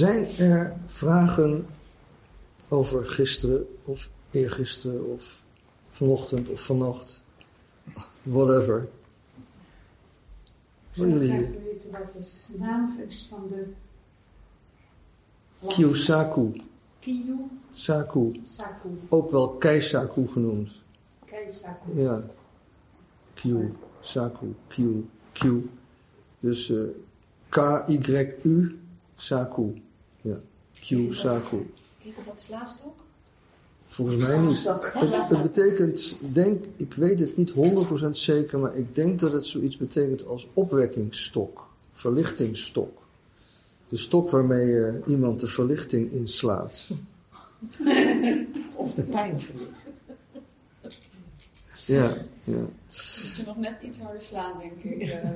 Zijn er vragen over gisteren of eergisteren of vanochtend of vannacht? Whatever. Ik zou graag weten wat de naam is van de... Kyosaku. Kiyu Saku. Ook wel Keisaku genoemd. Keisaku. Ja. Kyu. Saku. Kyu. Q. Dus eh, K-Y-U. Saku. Ja. Q. Saku. Kijk, wat slaast ook? Volgens mij niet. Het, het betekent, denk, ik weet het niet 100% zeker, maar ik denk dat het zoiets betekent als opwekkingsstok, verlichtingsstok. De stok waarmee je iemand de verlichting inslaat. Of de pijn verlicht. Ja, ja. Moet je nog net iets harder slaan, denk ik. eh.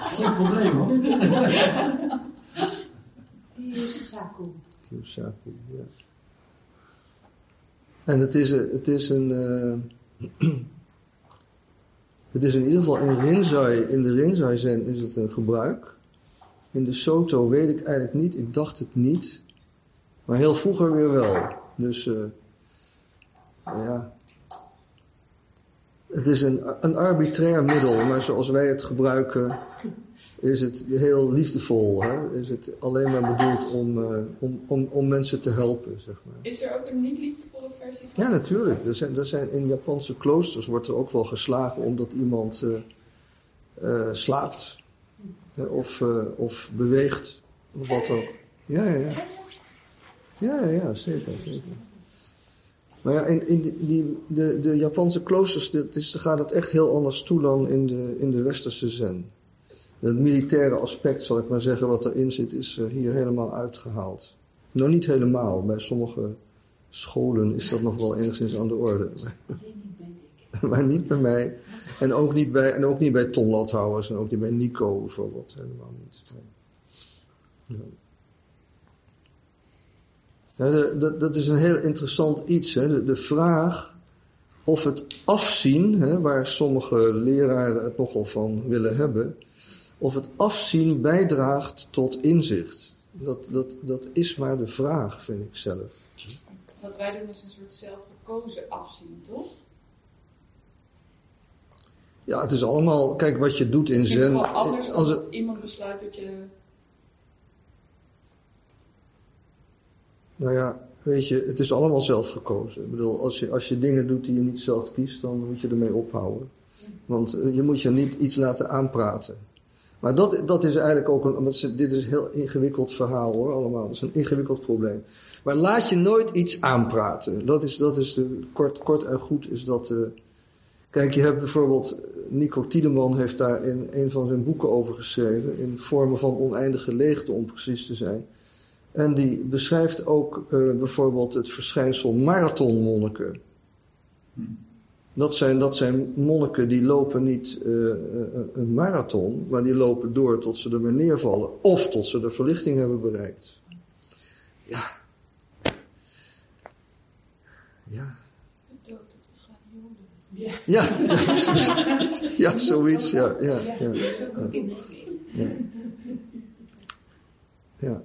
Geen probleem hoor. Kiyu Saku. Kyosaku, ja. En het is, een- het is een. eh, het is in ieder geval in Rinzai, in de Rinzai Zen is het een gebruik. In de Soto weet ik eigenlijk niet, ik dacht het niet. Maar heel vroeger weer wel. Dus eh, ja. Het is een, een arbitrair middel, maar zoals wij het gebruiken, is het heel liefdevol. Hè? Is het alleen maar bedoeld om, eh, om, om, om mensen te helpen, zeg maar. Is er ook een niet liefdevolle versie van? Ja, natuurlijk. Er zijn, er zijn in Japanse kloosters wordt er ook wel geslagen omdat iemand eh, eh, slaapt. hè, of, of beweegt. Of wat ook. Ja, ja, ja. Ja, ja, ja zeker. zeker. Maar ja, in, in die, die, de, de Japanse kloosters dit is, gaat het echt heel anders toe dan in de, in de westerse zen. Het militaire aspect, zal ik maar zeggen, wat erin zit, is eh, hier helemaal uitgehaald. Nou, niet helemaal. Bij sommige scholen is dat nog wel enigszins aan de orde. Maar niet bij mij. En ook niet bij, en ook niet bij Ton Lathouwers en ook niet bij Nico bijvoorbeeld. Helemaal niet. Nee. Ja. Ja, de- de- dat is een heel interessant iets. Hè? De, de vraag of het afzien, hè, waar sommige leraren het nogal van willen hebben, of het afzien bijdraagt tot inzicht. Dat, dat, dat is maar de vraag, vind ik zelf. Wat wij doen is een soort zelfgekozen afzien, toch? Ja, het is allemaal, kijk wat je doet in Het is anders Als het, iemand besluit dat je... nou ja, weet je, het is allemaal zelf gekozen. Ik bedoel, als je, als je dingen doet die je niet zelf kiest, dan moet je ermee ophouden. Want eh, je moet je niet iets laten aanpraten. Maar dat, dat is eigenlijk ook een, want dit is een heel ingewikkeld verhaal hoor, allemaal. Dat is een ingewikkeld probleem. Maar laat je nooit iets aanpraten. Dat is, dat is de, kort, kort en goed is dat, eh, Kijk, je hebt bijvoorbeeld, Nico Tiedeman heeft daar in een van zijn boeken over geschreven, in vormen van oneindige leegte om precies te zijn. En die beschrijft ook eh, bijvoorbeeld het verschijnsel marathonmonniken. Dat zijn, dat zijn monniken die lopen niet eh, eh, een marathon, maar die lopen door tot ze er weer neervallen. Of tot ze de verlichting hebben bereikt. Ja. Ja. Ja. Ja, ja, zoiets, ja, ja, ja. Ja. ja.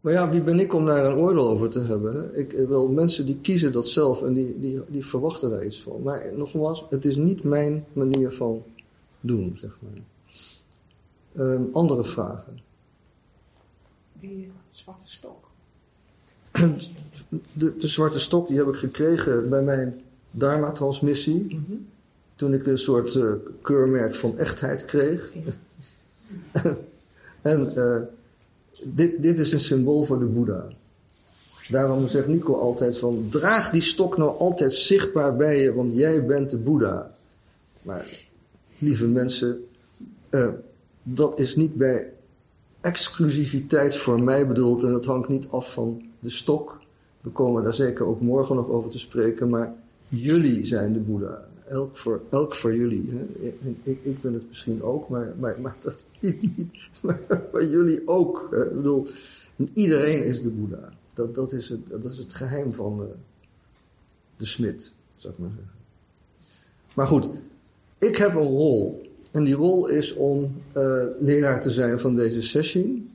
Maar ja, wie ben ik om daar een oordeel over te hebben? Ik wil mensen die kiezen dat zelf en die, die, die verwachten daar iets van. Maar nogmaals, het is niet mijn manier van doen, zeg maar. Ehm, andere vragen. Die zwarte stok. De, de zwarte stok die heb ik gekregen bij mijn Dharma-transmissie. Toen ik een soort eh, keurmerk van echtheid kreeg. en eh, dit, dit is een symbool voor de Boeddha. Daarom zegt Nico altijd van, draag die stok nou altijd zichtbaar bij je, want jij bent de Boeddha. Maar, lieve mensen, eh, dat is niet bij exclusiviteit voor mij bedoeld en dat hangt niet af van de stok. We komen daar zeker ook morgen nog over te spreken, maar jullie zijn de Boeddha. Elk voor, elk voor jullie. Hè? Ik, ik, ik ben het misschien ook, maar, maar, dat jullie ook. Hè? Ik bedoel, iedereen is de Boeddha. Dat, dat, is, het, dat is het geheim van uh, de smid, zou ik maar zeggen. Maar goed, ik heb een rol. En die rol is om uh, leraar te zijn van deze sessie.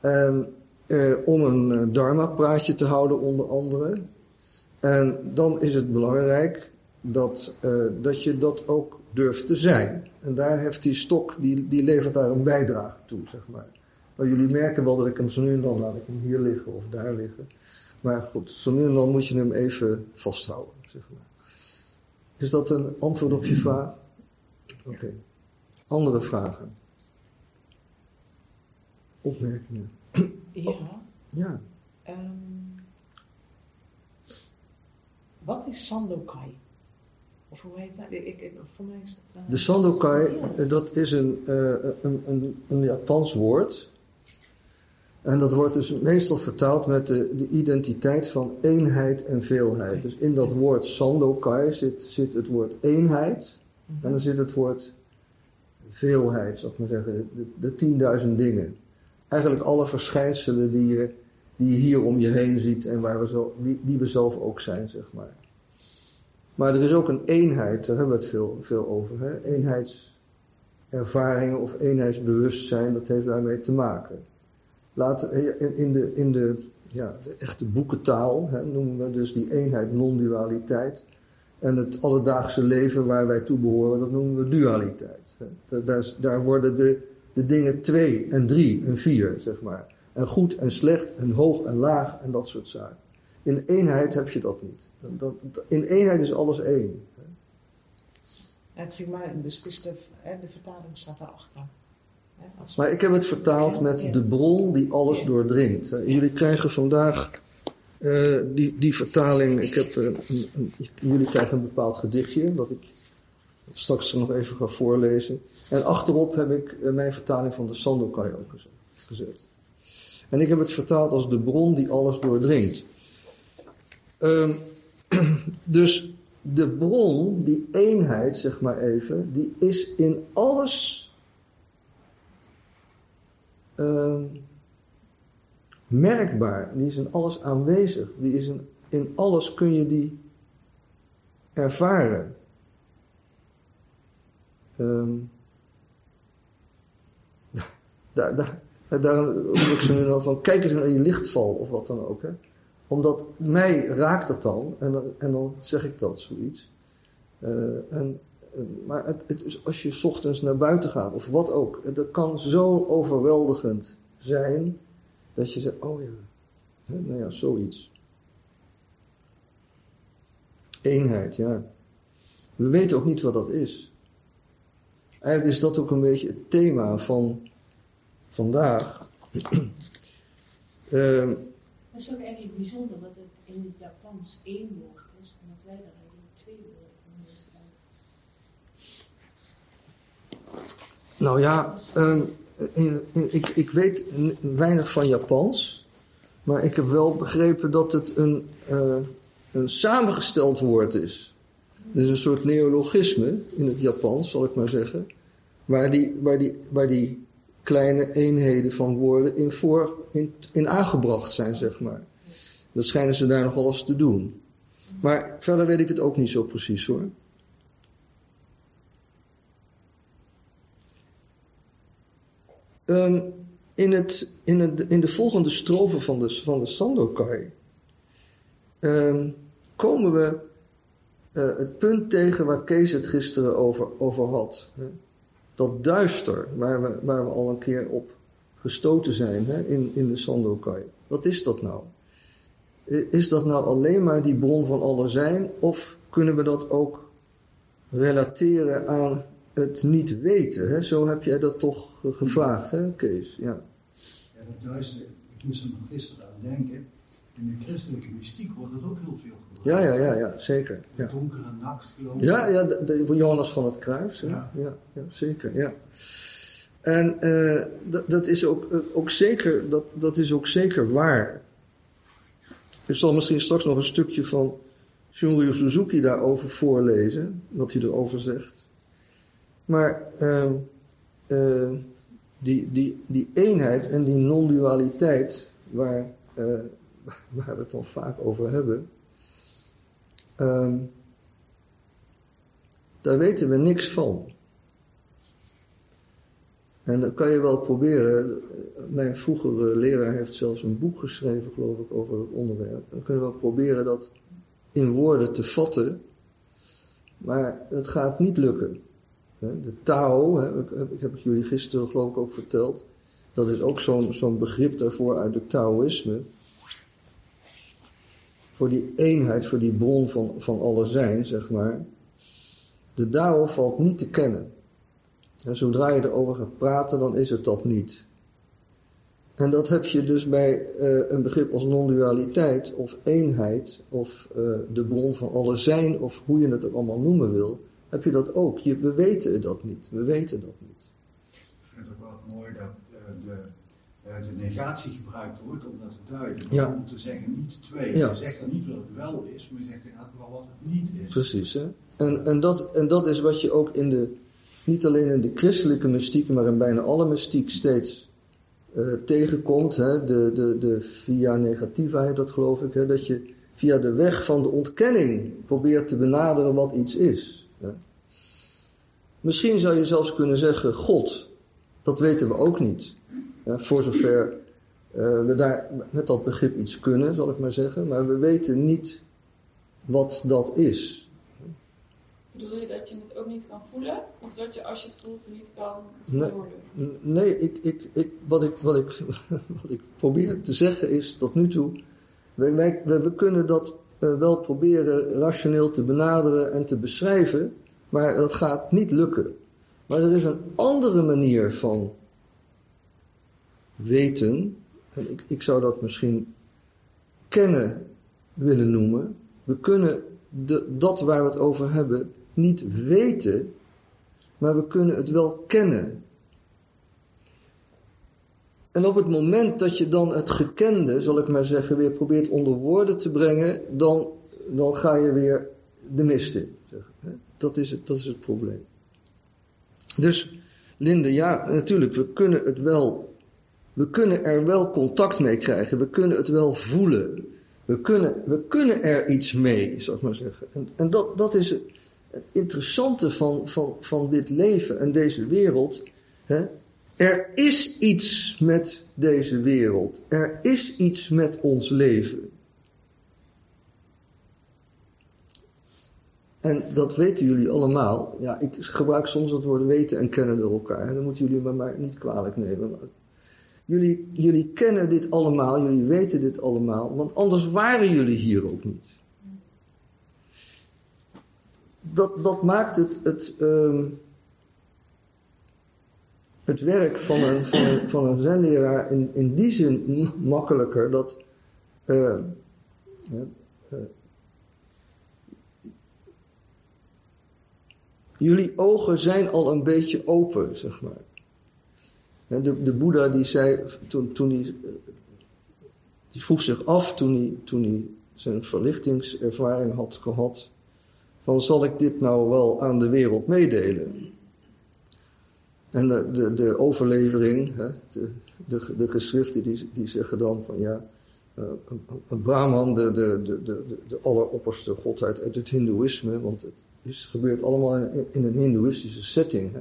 En eh, om een eh, dharma-praatje te houden onder andere. En dan is het belangrijk dat, eh, dat je dat ook durft te zijn. En daar heeft die stok, die, die levert daar een bijdrage toe, zeg maar. Maar jullie merken wel dat ik hem zo nu en dan laat ik hem hier liggen of daar liggen. Maar goed, zo nu en dan moet je hem even vasthouden, zeg maar. Is dat een antwoord op je vraag? Oké. Andere vragen? Opmerkingen? Ja. Ja. ehm, wat is Sandokai? Of hoe heet dat? Ik, ik, voor mij is eh, De Sandokai, Ja. eh, dat is een, eh, een, een, een Japans woord. En dat wordt dus meestal vertaald met de, de identiteit van eenheid en veelheid. Dus in dat woord Sandokai zit, zit het woord eenheid. En dan zit het woord veelheid, zou ik maar zeggen. De, tienduizend dingen. Eigenlijk alle verschijnselen die je, die je hier om je heen ziet en waar we die, die we zelf ook zijn, zeg maar. Maar er is ook een eenheid, daar hebben we het veel, veel over. Hè? Eenheidservaringen of eenheidsbewustzijn, dat heeft daarmee te maken. Later, in, de, in de, ja, de echte boekentaal hè, noemen we dus die eenheid non-dualiteit. En het alledaagse leven waar wij toe behoren, dat noemen we dualiteit. daar worden de, de dingen twee en drie en vier, zeg maar. En goed en slecht en hoog en laag en dat soort zaken. In eenheid heb je dat niet. Dat, dat- in eenheid is alles één. Het ging maar, dus het is de, de vertaling staat daarachter. Maar ik heb het vertaald met de bron die alles doordringt. Jullie krijgen vandaag eh, die, die vertaling. Ik heb, eh, een, een- jullie krijgen een bepaald gedichtje dat ik straks nog even ga voorlezen. En achterop heb ik eh, mijn vertaling van de Sandokai ook geze- gezet. En ik heb het vertaald als de bron die alles doordringt. Ehm, dus de bron, die eenheid, zeg maar even, die is in alles ehm, merkbaar. Die is in alles aanwezig. Die is in, in alles kun je die ervaren. Ehm, daar, daar, daarom roep ik ze nu al van, kijk eens naar je lichtval of wat dan ook. Hè? Omdat mij raakt het dan en en dan zeg ik dat, zoiets. Eh, en, eh, maar het, het is, als je ochtends naar buiten gaat of wat ook, dat kan zo overweldigend zijn dat je zegt, oh ja, nou ja, zoiets. Eenheid, ja. We weten ook niet wat dat is. Eigenlijk is dat ook een beetje het thema van vandaag. Ehm, Dat is ook eigenlijk bijzonder dat het in het Japans één woord is en dat wij daar eigenlijk twee woorden van hebben. Nou ja, ehm, in, in- ik, ik weet weinig van Japans, maar ik heb wel begrepen dat het een, eh, een samengesteld woord is. Dus een soort neologisme in het Japans, zal ik maar zeggen, waar die, waar die, waar die kleine eenheden van woorden in, voor, in, in aangebracht zijn, zeg maar. Dat schijnen ze daar nog wel eens te doen. Maar verder weet ik het ook niet zo precies hoor. Ehm, in, het, in, het, in de volgende strofe van de, van de Sandokai ehm, komen we eh, het punt tegen waar Kees het gisteren over, over had. Hè? Dat duister waar we, waar we al een keer op gestoten zijn hè? In, in de Sandokai. Wat is dat nou? Is dat nou alleen maar die bron van alle zijn of kunnen we dat ook relateren aan het niet weten? Hè? Zo heb jij dat toch ge- gevraagd, hè, Kees? Ja. Ja, dat duister, ik moest er nog gisteren aan denken. In de christelijke mystiek wordt het ook heel veel Ja, gebruikt. ja, ja, ja, zeker. De Ja, donkere nacht, geloof ik. ja, ja de, de- van Johannes van het Kruis. Hè? Ja. Ja. Ja, zeker. Ja. En eh, dat, dat, is ook, eh, ook zeker, dat, dat is ook zeker waar. Ik zal misschien straks nog een stukje van Shunryu Suzuki daarover voorlezen, wat hij erover zegt. Maar eh, eh, die, die, die eenheid en die non-dualiteit, waar, eh, waar we het dan vaak over hebben, ehm, daar weten we niks van. En dan kan je wel proberen, mijn vroegere leraar heeft zelfs een boek geschreven, geloof ik, over het onderwerp. Dan kun je wel proberen dat in woorden te vatten, maar het gaat niet lukken. De Tao, ik heb jullie gisteren geloof ik ook verteld, dat is ook zo'n zo'n begrip daarvoor uit het Taoïsme. Voor die eenheid, voor die bron van, van alle zijn, zeg maar. De Tao valt niet te kennen. En zodra je erover gaat praten, dan is het dat niet. En dat heb je dus bij uh, een begrip als non-dualiteit of eenheid of uh, de bron van alle zijn of hoe je het ook allemaal noemen wil, heb je dat ook. Je, we weten dat niet. We weten dat niet. Ik vind het ook wel mooi dat uh, de, de negatie gebruikt wordt om dat te duiden. Ja. Om te zeggen niet twee. Ja. Je zegt dan niet wat het wel is, maar je zegt inderdaad wel wat het niet is. Precies, hè? En, en, dat, en dat is wat je ook in de, niet alleen in de christelijke mystiek, maar in bijna alle mystiek steeds uh, tegenkomt. Hè? De, de, de via negativa dat geloof ik, hè? dat je via de weg van de ontkenning probeert te benaderen wat iets is. Hè? Misschien zou je zelfs kunnen zeggen God. Dat weten we ook niet. Voor zover uh, we daar met dat begrip iets kunnen, zal ik maar zeggen. Maar we weten niet wat dat is. Bedoel je dat je het ook niet kan voelen? Of dat je als je het voelt niet kan verwoorden? Nee, ik, ik, ik, wat, ik, wat, ik, wat ik probeer te zeggen is tot nu toe. Wij, wij, we, we kunnen dat uh, wel proberen rationeel te benaderen en te beschrijven. Maar dat gaat niet lukken. Maar er is een andere manier van weten. En ik, ik zou dat misschien kennen willen noemen. We kunnen de, dat waar we het over hebben niet weten, maar we kunnen het wel kennen. En op het moment dat je dan het gekende, zal ik maar zeggen, weer probeert onder woorden te brengen, dan, dan ga je weer de mist in. Dat, is het, dat is het probleem. Dus, Linde, ja, natuurlijk, we kunnen het wel, we kunnen er wel contact mee krijgen, we kunnen het wel voelen. We kunnen, we kunnen er iets mee, zal ik maar zeggen. En, en dat, dat is het interessante van, van, van dit leven en deze wereld. Hè? Er is iets met deze wereld. Er is iets met ons leven. En dat weten jullie allemaal. Ja, ik gebruik soms het woord weten en kennen door elkaar. En dan moeten jullie me maar niet kwalijk nemen. Jullie, jullie kennen dit allemaal, jullie weten dit allemaal, want anders waren jullie hier ook niet. Dat, dat maakt het, het, um, het werk van een, van een, van een zenleraar in, in die zin makkelijker dat uh, uh, jullie ogen zijn al een beetje open, zeg maar. De, de Boeddha die zei, toen, toen hij, die vroeg zich af toen hij, toen hij zijn verlichtingservaring had gehad, van zal ik dit nou wel aan de wereld meedelen? En de, de, de overlevering, hè, de, de, de geschriften die, die zeggen dan van ja, uh, een Brahman, de, de, de, de, de alleropperste godheid uit het hindoeïsme, want het is, gebeurt allemaal in, in een hindoeïstische setting. Hè.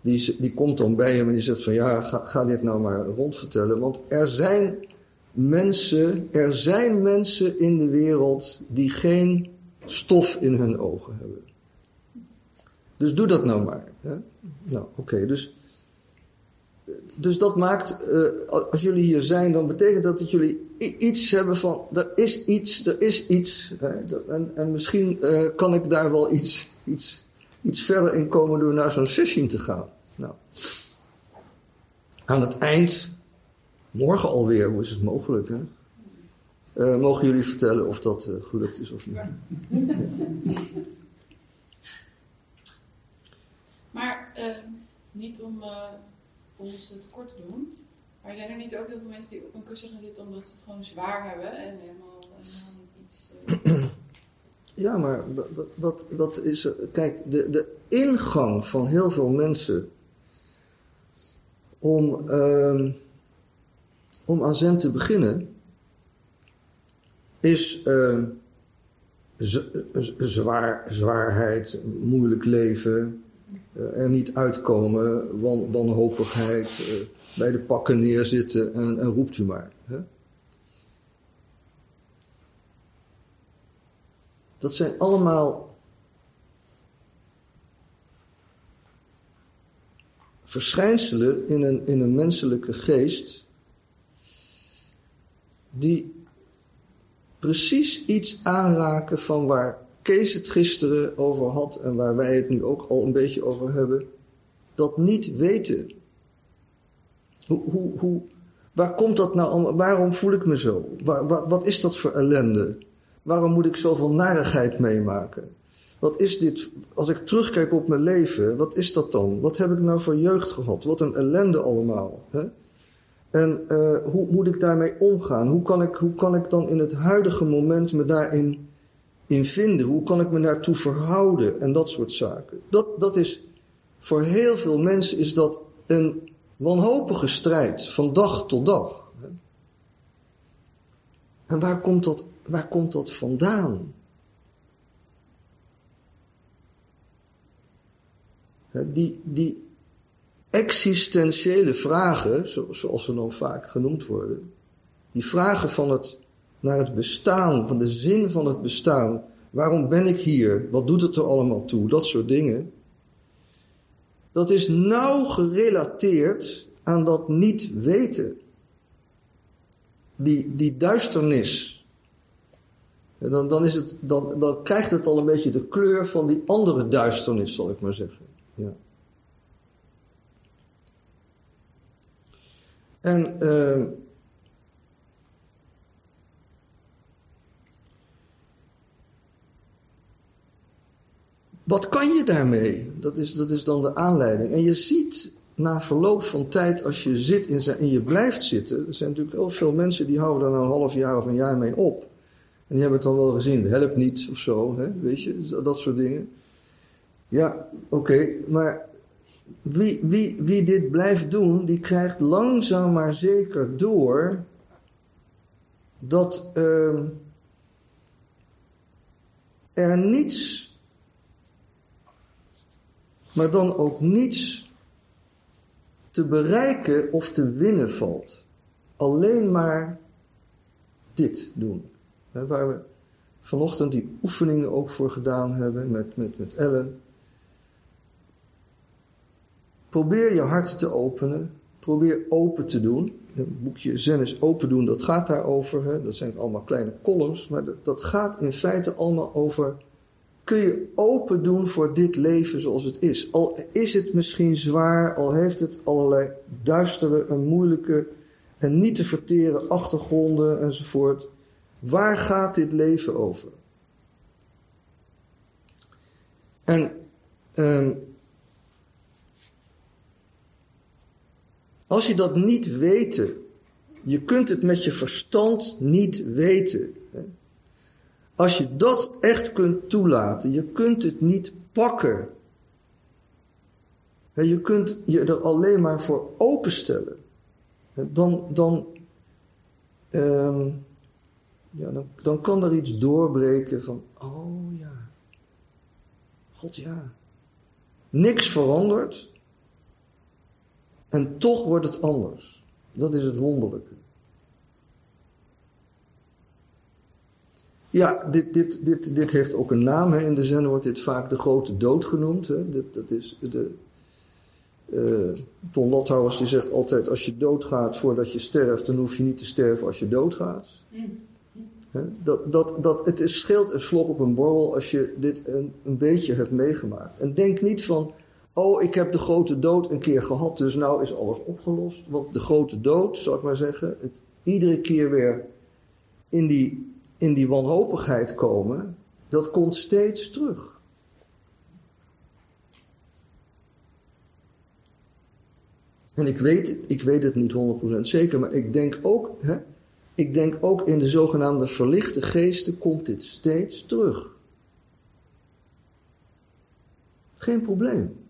Die, die komt dan bij hem en die zegt van ja, ga, ga dit nou maar rondvertellen. Want er zijn mensen, er zijn mensen in de wereld die geen stof in hun ogen hebben. Dus doe dat nou maar. Nou, oké, dus, dus dat maakt, uh, als jullie hier zijn, dan betekent dat dat jullie iets hebben van, er is iets, er is iets. Hè? En, en misschien uh, kan ik daar wel iets, iets iets verder in komen door naar zo'n sessie te gaan. Nou, aan het eind, morgen alweer, hoe is het mogelijk, hè? Uh, mogen jullie vertellen of dat uh, gelukt is of niet? Ja. maar uh, niet om ons het kort te doen, maar zijn er niet ook heel veel mensen die op een kussen gaan zitten omdat ze het gewoon zwaar hebben en helemaal, helemaal iets. Ja, maar wat, wat, wat is er? Kijk, de, de ingang van heel veel mensen om, uh, om aan zen te beginnen is uh, zwaar, zwaarheid, moeilijk leven, eh, er niet uitkomen, wan, wanhopigheid, eh, bij de pakken neerzitten en, en roept u maar. Hè? Dat zijn allemaal verschijnselen in een, in een menselijke geest die precies iets aanraken van waar Kees het gisteren over had en waar wij het nu ook al een beetje over hebben. Dat niet weten. Hoe, hoe, waar komt dat nou? Waarom voel ik me zo? Wat, wat is dat voor ellende? Waarom moet ik zoveel narigheid meemaken? Wat is dit, als ik terugkijk op mijn leven, wat is dat dan? Wat heb ik nou voor jeugd gehad? Wat een ellende allemaal. Hè? En uh, hoe moet ik daarmee omgaan? Hoe kan, ik, hoe kan ik dan in het huidige moment me daarin in vinden? Hoe kan ik me daartoe verhouden? En dat soort zaken. Dat, dat is, voor heel veel mensen is dat een wanhopige strijd van dag tot dag. En waar komt dat, waar komt dat vandaan? Die, die existentiële vragen, zoals ze dan vaak genoemd worden, die vragen van het, naar het bestaan, van de zin van het bestaan, waarom ben ik hier, wat doet het er allemaal toe, dat soort dingen, dat is nauw gerelateerd aan dat niet weten. Die, die duisternis. En dan, dan, is het, dan, dan krijgt het al een beetje de kleur van die andere duisternis, zal ik maar zeggen. Ja. En uh, wat kan je daarmee? Dat is, dat is dan de aanleiding. En je ziet na verloop van tijd, als je zit in zijn, en je blijft zitten, er zijn natuurlijk heel veel mensen die houden nou een half jaar of een jaar mee op. En die hebben het dan wel gezien, helpt niet of zo, hè? weet je, dat soort dingen. Ja, oké, maar wie, dit blijft doen, die krijgt langzaam maar zeker door dat uh, er niets, maar dan ook niets te bereiken of te winnen valt. Alleen maar dit doen. waar we vanochtend die oefeningen ook voor gedaan hebben met, met, met Ellen. Probeer je hart te openen. Probeer open te doen. Het boekje Zen is open doen, dat gaat daarover. Hè? Dat zijn allemaal kleine columns. Maar dat, gaat in feite allemaal over. Kun je open doen voor dit leven zoals het is? Al is het misschien zwaar, al heeft het allerlei duistere en moeilijke en niet te verteren achtergronden enzovoort. Waar gaat dit leven over? En um, Als je dat niet weet, je kunt het met je verstand niet weten. Als je dat echt kunt toelaten, je kunt het niet pakken. Je kunt je er alleen maar voor openstellen. Dan, dan, um, ja, dan, dan kan er iets doorbreken van, oh ja, God ja. Niks verandert, en toch wordt het anders. Dat is het wonderlijke. Ja, dit, dit, dit, dit heeft ook een naam. Hè. In de zen wordt dit vaak de grote dood genoemd. Hè. Dat is de, uh, Ton Lothouwers die zegt altijd, als je doodgaat voordat je sterft, dan hoef je niet te sterven als je doodgaat. Dat, dat, dat, het is, scheelt een slok op een borrel als je dit een, een beetje hebt meegemaakt. En denk niet van, Oh, ik heb de grote dood een keer gehad, dus nou is alles opgelost. Want de grote dood, zou ik maar zeggen, het iedere keer weer in die, in die wanhopigheid komen, dat komt steeds terug. En ik weet, ik weet het niet 100% zeker, maar ik denk ook, hè, ik denk ook in de zogenaamde verlichte geesten komt dit steeds terug. Geen probleem.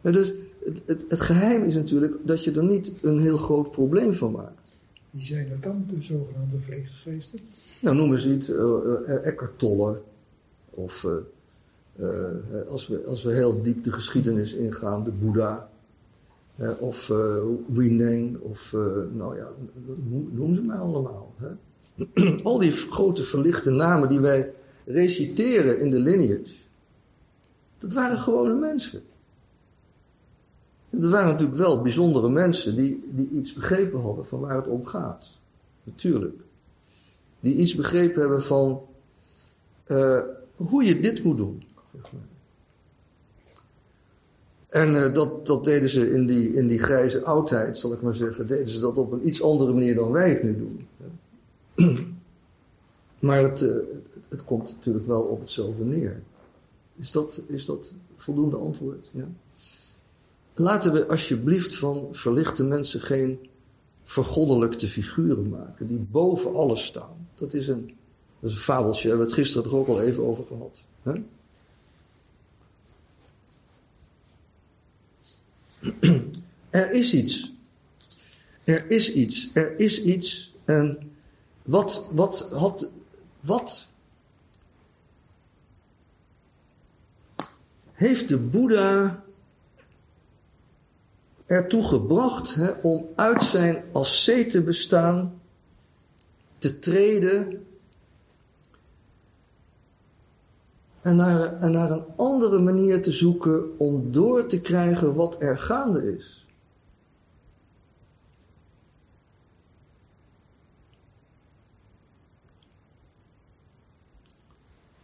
Dus het, het, het, geheim is natuurlijk dat je er niet een heel groot probleem van maakt. Wie zijn het dan, de zogenaamde verlichte geesten? Nou, noem eens iets, uh, uh, Eckhart Tolle of uh, Eh, als, we, als we heel diep de geschiedenis ingaan, de Boeddha, of Wineng, of nou ja, noem ze maar allemaal. Hè? Al die grote verlichte namen die wij reciteren in de lineage, dat waren gewone mensen. Dat waren natuurlijk wel bijzondere mensen die, die iets begrepen hadden van waar het om gaat. Natuurlijk. Die iets begrepen hebben van uh, hoe je dit moet doen. En uh, dat, dat deden ze in die, in die grijze oudheid, zal ik maar zeggen, deden ze dat op een iets andere manier dan wij het nu doen. Maar het, uh, het komt natuurlijk wel op hetzelfde neer. Is dat, is dat voldoende antwoord? Ja? Laten we alsjeblieft van verlichte mensen geen vergoddelijkte figuren maken die boven alles staan. Dat is een, dat is een fabeltje, daar hebben we het gisteren er ook al even over gehad. Hè? Er is iets. Er is iets. Er is iets. En wat, wat had, wat heeft de Boeddha ertoe gebracht hè, om uit zijn ascete bestaan te treden en naar, en naar een andere manier te zoeken om door te krijgen wat er gaande is.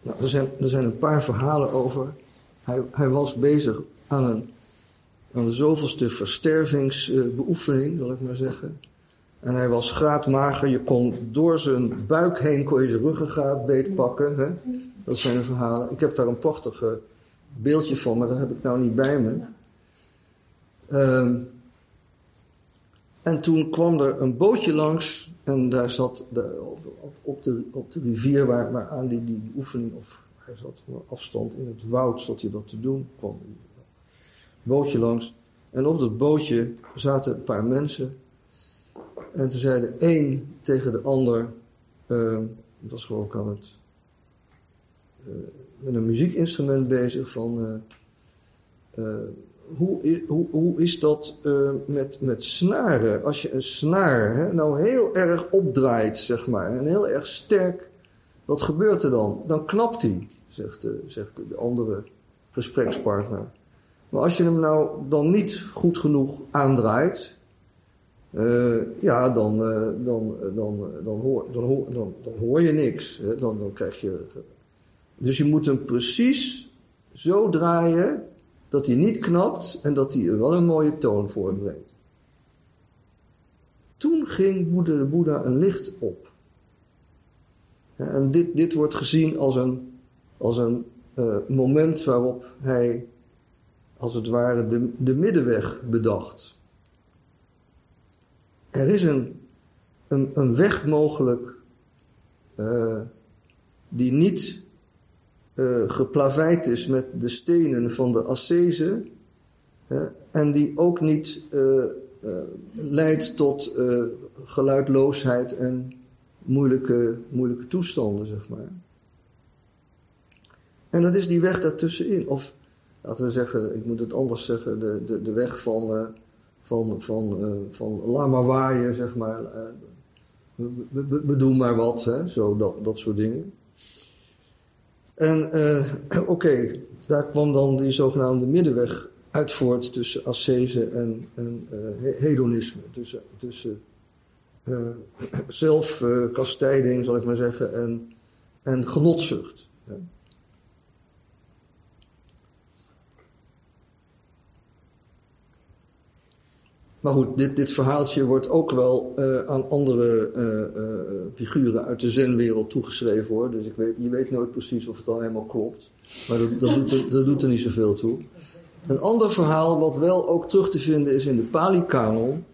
Nou, er, zijn, er zijn een paar verhalen over. Hij, hij was bezig aan, een, aan de zoveelste verstervingsbeoefening, zal ik maar zeggen. En hij was graadmager. Je kon door zijn buik heen kon je zijn ruggengraat beetpakken. Hè? Dat zijn de verhalen. Ik heb daar een prachtig beeldje van, maar dat heb ik nou niet bij me. Um, en toen kwam er een bootje langs en daar zat de, op, de, op de rivier waar, waar aan die, die oefening, of hij zat op afstand in het woud, zat hij dat te doen, kwam bootje langs. En op dat bootje zaten een paar mensen en toen zei de een tegen de ander, uh, het was gewoon aan het, uh, met een muziekinstrument bezig van, uh, hoe, hoe, hoe is dat met, met snaren? Als je een snaar hè, nou heel erg opdraait, zeg maar, en heel erg sterk, wat gebeurt er dan? Dan knapt hij, zegt zegt de andere gesprekspartner. Maar als je hem nou dan niet goed genoeg aandraait, uh, ja, dan, uh, dan, dan, dan, hoor, dan, hoor, dan, dan hoor je niks. Dan, dan krijg je. Dus je moet hem precies zo draaien dat hij niet knapt en dat hij wel een mooie toon voortbrengt. Toen ging Boeddha, de Boeddha een licht op. En dit, dit wordt gezien als een, als een moment waarop hij, als het ware, de, de middenweg bedacht. Er is een, een, een weg mogelijk uh, die niet uh, geplaveid is met de stenen van de ascese en die ook niet leidt tot geluidloosheid en moeilijke, moeilijke toestanden, zeg maar. En dat is die weg daartussenin. Of laten we zeggen, ik moet het anders zeggen, de, de, de weg van van, van, uh, van lama waaien, zeg maar. Uh, we, doen maar wat, hè, zo dat, dat soort dingen. En oké, daar kwam dan die zogenaamde middenweg uit voort tussen ascese en, en hedonisme. Tussen, tussen zelfkastijding, zal ik maar zeggen, en, en genotzucht. Hè. Maar goed, dit, dit verhaaltje wordt ook wel uh, aan andere uh, uh, figuren uit de zenwereld toegeschreven hoor. Dus ik weet, je weet nooit precies of het al helemaal klopt. Maar dat, dat, doet er, dat doet er niet zoveel toe. Een ander verhaal wat wel ook terug te vinden is in de Pali-kanon.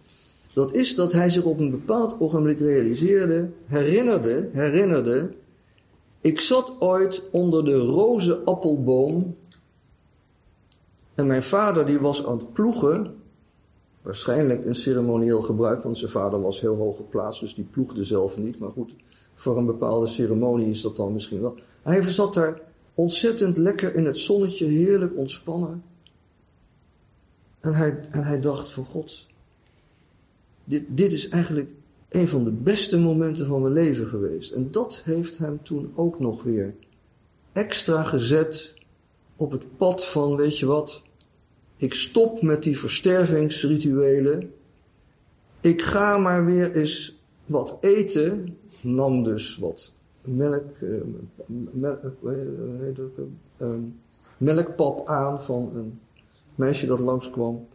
Dat is dat hij zich op een bepaald ogenblik realiseerde, herinnerde, herinnerde. Ik zat ooit onder de roze appelboom. En mijn vader die was aan het ploegen Waarschijnlijk een ceremonieel gebruik, want zijn vader was heel hoog geplaatst, dus die ploegde zelf niet. Maar goed, voor een bepaalde ceremonie is dat dan misschien wel. Hij zat daar ontzettend lekker in het zonnetje, heerlijk ontspannen. En hij, en hij dacht van God, dit, dit is eigenlijk een van de beste momenten van mijn leven geweest. En dat heeft hem toen ook nog weer extra gezet op het pad van, weet je wat, ik stop met die verstervingsrituelen. Ik ga maar weer eens wat eten. Nam dus wat melk, eh, melk, eh, melkpap aan van een meisje dat langskwam.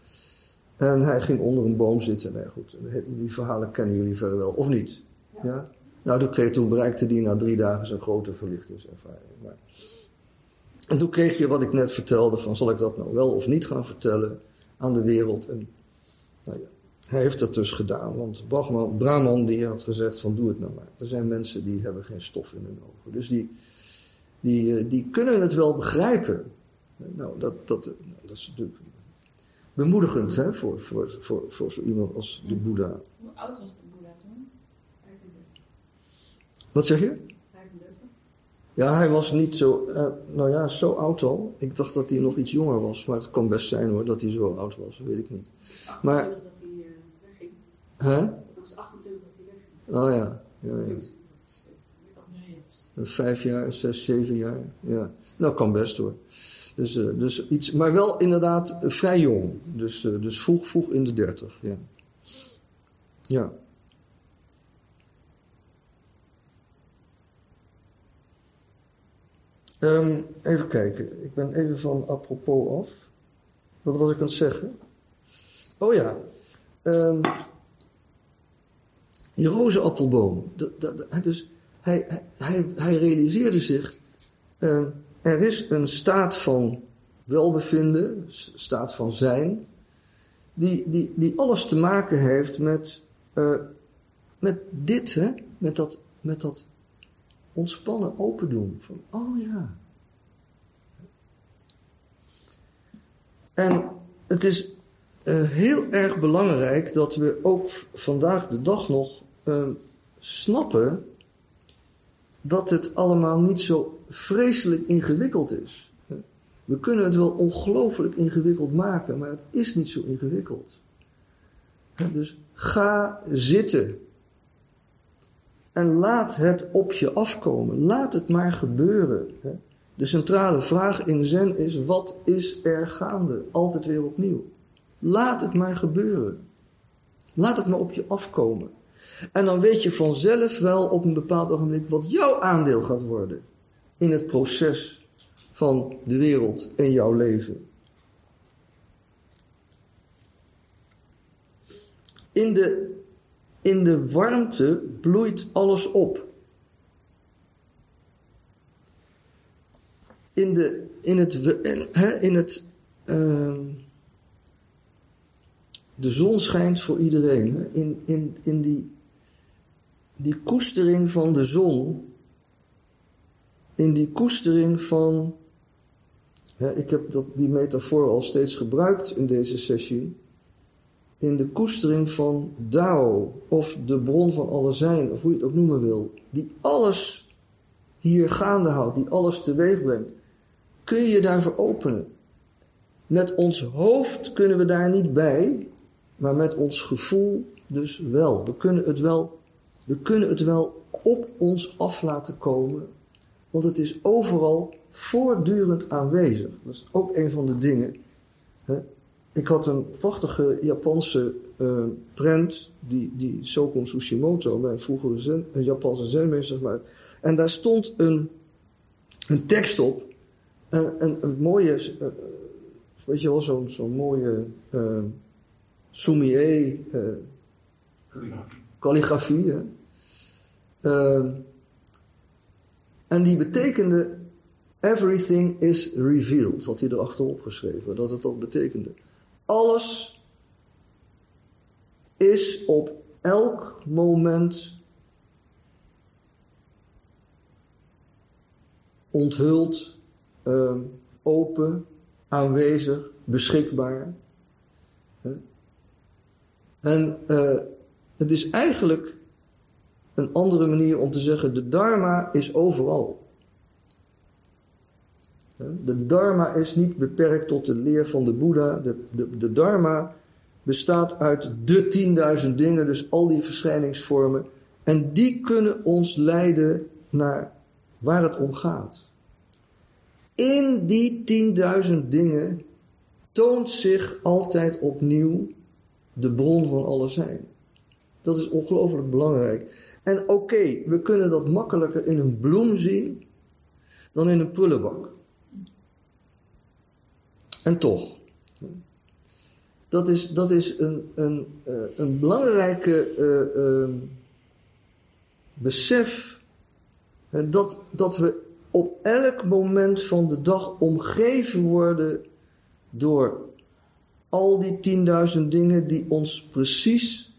En hij ging onder een boom zitten. Nee, goed, die verhalen kennen jullie verder wel, of niet? Ja? Nou, toen, kreeg, toen bereikte hij na drie dagen zijn grote verlichtingservaring. Maar... En toen kreeg je wat ik net vertelde: van zal ik dat nou wel of niet gaan vertellen aan de wereld? En nou ja, hij heeft dat dus gedaan, want Brahman, Brahman die had gezegd: van doe het nou maar. Er zijn mensen die hebben geen stof in hun ogen. Dus die, die, eh, die kunnen het wel begrijpen. Nou, dat, dat, dat is natuurlijk bemoedigend hè, voor, voor, voor, voor zo iemand als de Boeddha. Hoe oud was de Boeddha toen? Wat zeg je? 35. Ja, hij was niet zo, uh, nou ja, zo oud al. Ik dacht dat hij nog iets jonger was, maar het kan best zijn hoor, dat hij zo oud was, weet ik niet. Maar, 28 dat hij uh, wegging. hè? Dat was 28 dat hij wegging. Oh ja, ja, ja. Dat is, Nee. Vijf jaar, zes, zeven jaar, ja. Nou, kan best hoor. Dus, uh, dus iets, maar wel inderdaad vrij jong. Dus, uh, dus vroeg, vroeg in de dertig, ja. Ja. Um, even kijken, ik ben even van apropos af. Wat was ik aan het zeggen? Oh ja, um, die rozenappelboom. Dus hij, hij, hij realiseerde zich, uh, er is een staat van welbevinden, staat van zijn, die, die, die alles te maken heeft met, uh, met dit, hè? Met, dat, met dat ontspannen open doen. Van, oh ja. En het is uh, heel erg belangrijk dat we ook vandaag de dag nog uh, snappen dat het allemaal niet zo vreselijk ingewikkeld is. We kunnen het wel ongelooflijk ingewikkeld maken, maar het is niet zo ingewikkeld. Dus ga zitten. En laat het op je afkomen. Laat het maar gebeuren. De centrale vraag in Zen is: wat is er gaande? Altijd weer opnieuw. Laat het maar gebeuren. Laat het maar op je afkomen. En dan weet je vanzelf wel op een bepaald ogenblik wat jouw aandeel gaat worden in het proces van de wereld en jouw leven. In de, in de warmte bloeit alles op. In, de, in het, in het uh, de zon schijnt voor iedereen. In, in, in die, die koestering van de zon, in die koestering van, ik heb dat, die metafoor al steeds gebruikt in deze sessie, in de koestering van Dao, of de bron van alle zijn, of hoe je het ook noemen wil, die alles hier gaande houdt, die alles teweeg brengt, kun je je daarvoor openen. Met ons hoofd kunnen we daar niet bij, maar met ons gevoel dus wel. We kunnen het wel, we kunnen het wel op ons af laten komen, want het is overal voortdurend aanwezig. Dat is ook een van de dingen. Ik had een prachtige Japanse uh, prent, die, die Sokon Tsushimoto, mijn vroegere een Japanse zenmeester, maar. En daar stond een, een tekst op, een, een, mooie, uh, weet je wel, zo'n zo'n mooie uh, Sumie, uh, calligrafie. En die betekende everything is revealed, had hij erachterop geschreven, dat het dat betekende. Alles is op elk moment onthuld, uh, open, aanwezig, beschikbaar. En uh, het is eigenlijk een andere manier om te zeggen, de Dharma is overal. De dharma is niet beperkt tot de leer van de Boeddha. De, de, de dharma bestaat uit de tienduizend dingen, dus al die verschijningsvormen. En die kunnen ons leiden naar waar het om gaat. In die tienduizend dingen toont zich altijd opnieuw de bron van alle zijn. Dat is ongelooflijk belangrijk. En oké, we kunnen dat makkelijker in een bloem zien dan in een prullenbak. En toch. Dat is, dat is een, een, eh, een belangrijke uh, uh, besef dat, dat we op elk moment van de dag omgeven worden door al die tienduizend dingen die ons precies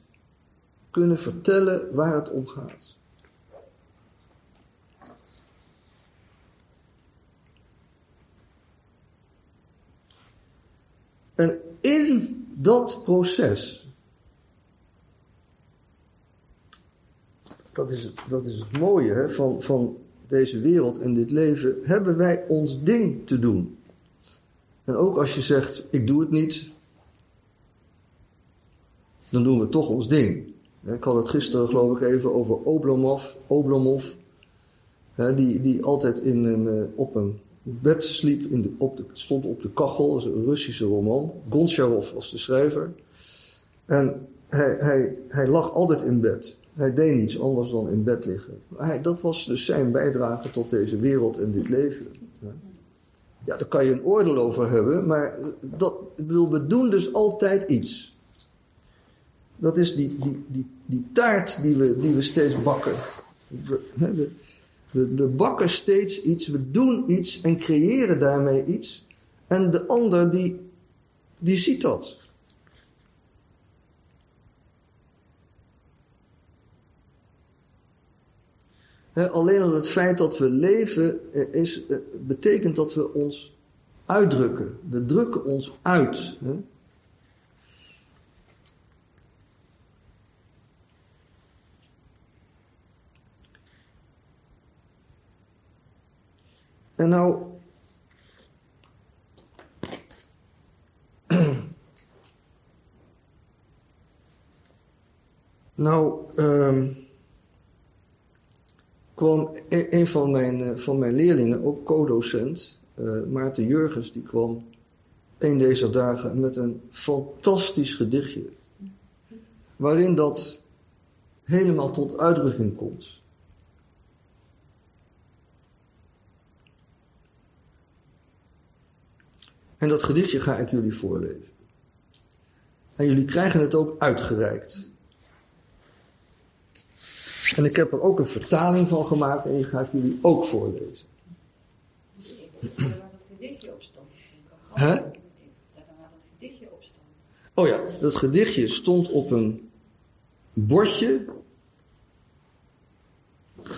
kunnen vertellen waar het om gaat. En in dat proces, dat is het, dat is het mooie van, van deze wereld en dit leven, hebben wij ons ding te doen. En ook als je zegt, ik doe het niet, dan doen we toch ons ding. Ik had het gisteren geloof ik even over Oblomov, Oblomov die, die altijd in een, eh, op een bed sliep, in de, op de, stond op de kachel, dat is een Russische roman. Goncharov was de schrijver. En hij, hij, hij lag altijd in bed. Hij deed niets anders dan in bed liggen. Dat was dus zijn bijdrage tot deze wereld en dit leven. Ja, daar kan je een oordeel over hebben, maar dat, we doen dus altijd iets. Dat is die, die, die, die taart die we, die we steeds bakken. We, bakken steeds iets, we doen iets en creëren daarmee iets. En de ander die, die ziet dat. alleen al het feit dat we leven eh, is, eh, betekent dat we ons uitdrukken. We drukken ons uit. En nou. nou, um, kwam e-, een van mijn, eh, van mijn leerlingen, ook co-docent, uh, Maarten Jurgens, die kwam een deze dagen met een fantastisch gedichtje. Waarin dat helemaal tot uitdrukking komt. En dat gedichtje ga ik jullie voorlezen. En jullie krijgen het ook uitgereikt. En ik heb er ook een vertaling van gemaakt en die ga ik jullie ook voorlezen. Ik waar dat gedichtje op stond. Hè? waar dat gedichtje op stond. Oh ja, dat gedichtje stond op een bordje.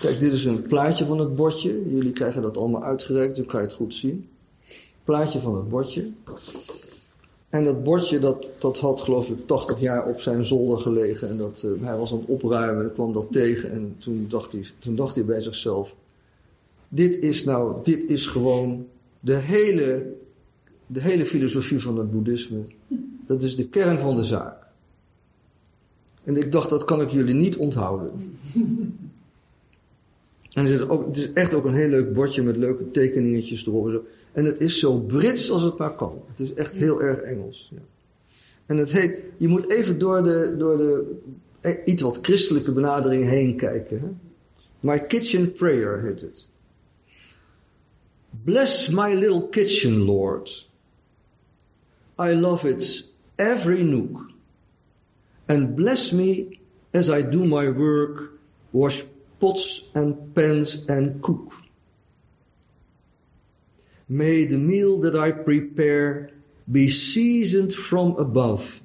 Kijk, dit is een plaatje van het bordje. Jullie krijgen dat allemaal uitgereikt, dan kan je het goed zien plaatje van het bordje. En dat bordje, dat, dat had geloof ik 80 jaar op zijn zolder gelegen. En dat, uh, hij was aan het opruimen en kwam dat tegen. En toen dacht, hij, toen dacht hij bij zichzelf. Dit is nou, dit is gewoon de hele, de hele filosofie van het boeddhisme. Dat is de kern van de zaak. En ik dacht, dat kan ik jullie niet onthouden. En er zit ook, het is echt ook een heel leuk bordje met leuke tekeningetjes erop. En het is zo Brits als het maar kan. Het is echt heel erg Engels. Ja. En het heet, je moet even door de, door de eh, iets wat christelijke benadering heen kijken. My Kitchen Prayer heet het. Bless my little kitchen, Lord. I love its every nook. And bless me as I do my work, wash pots and pans and cook. May the meal that I prepare be seasoned from above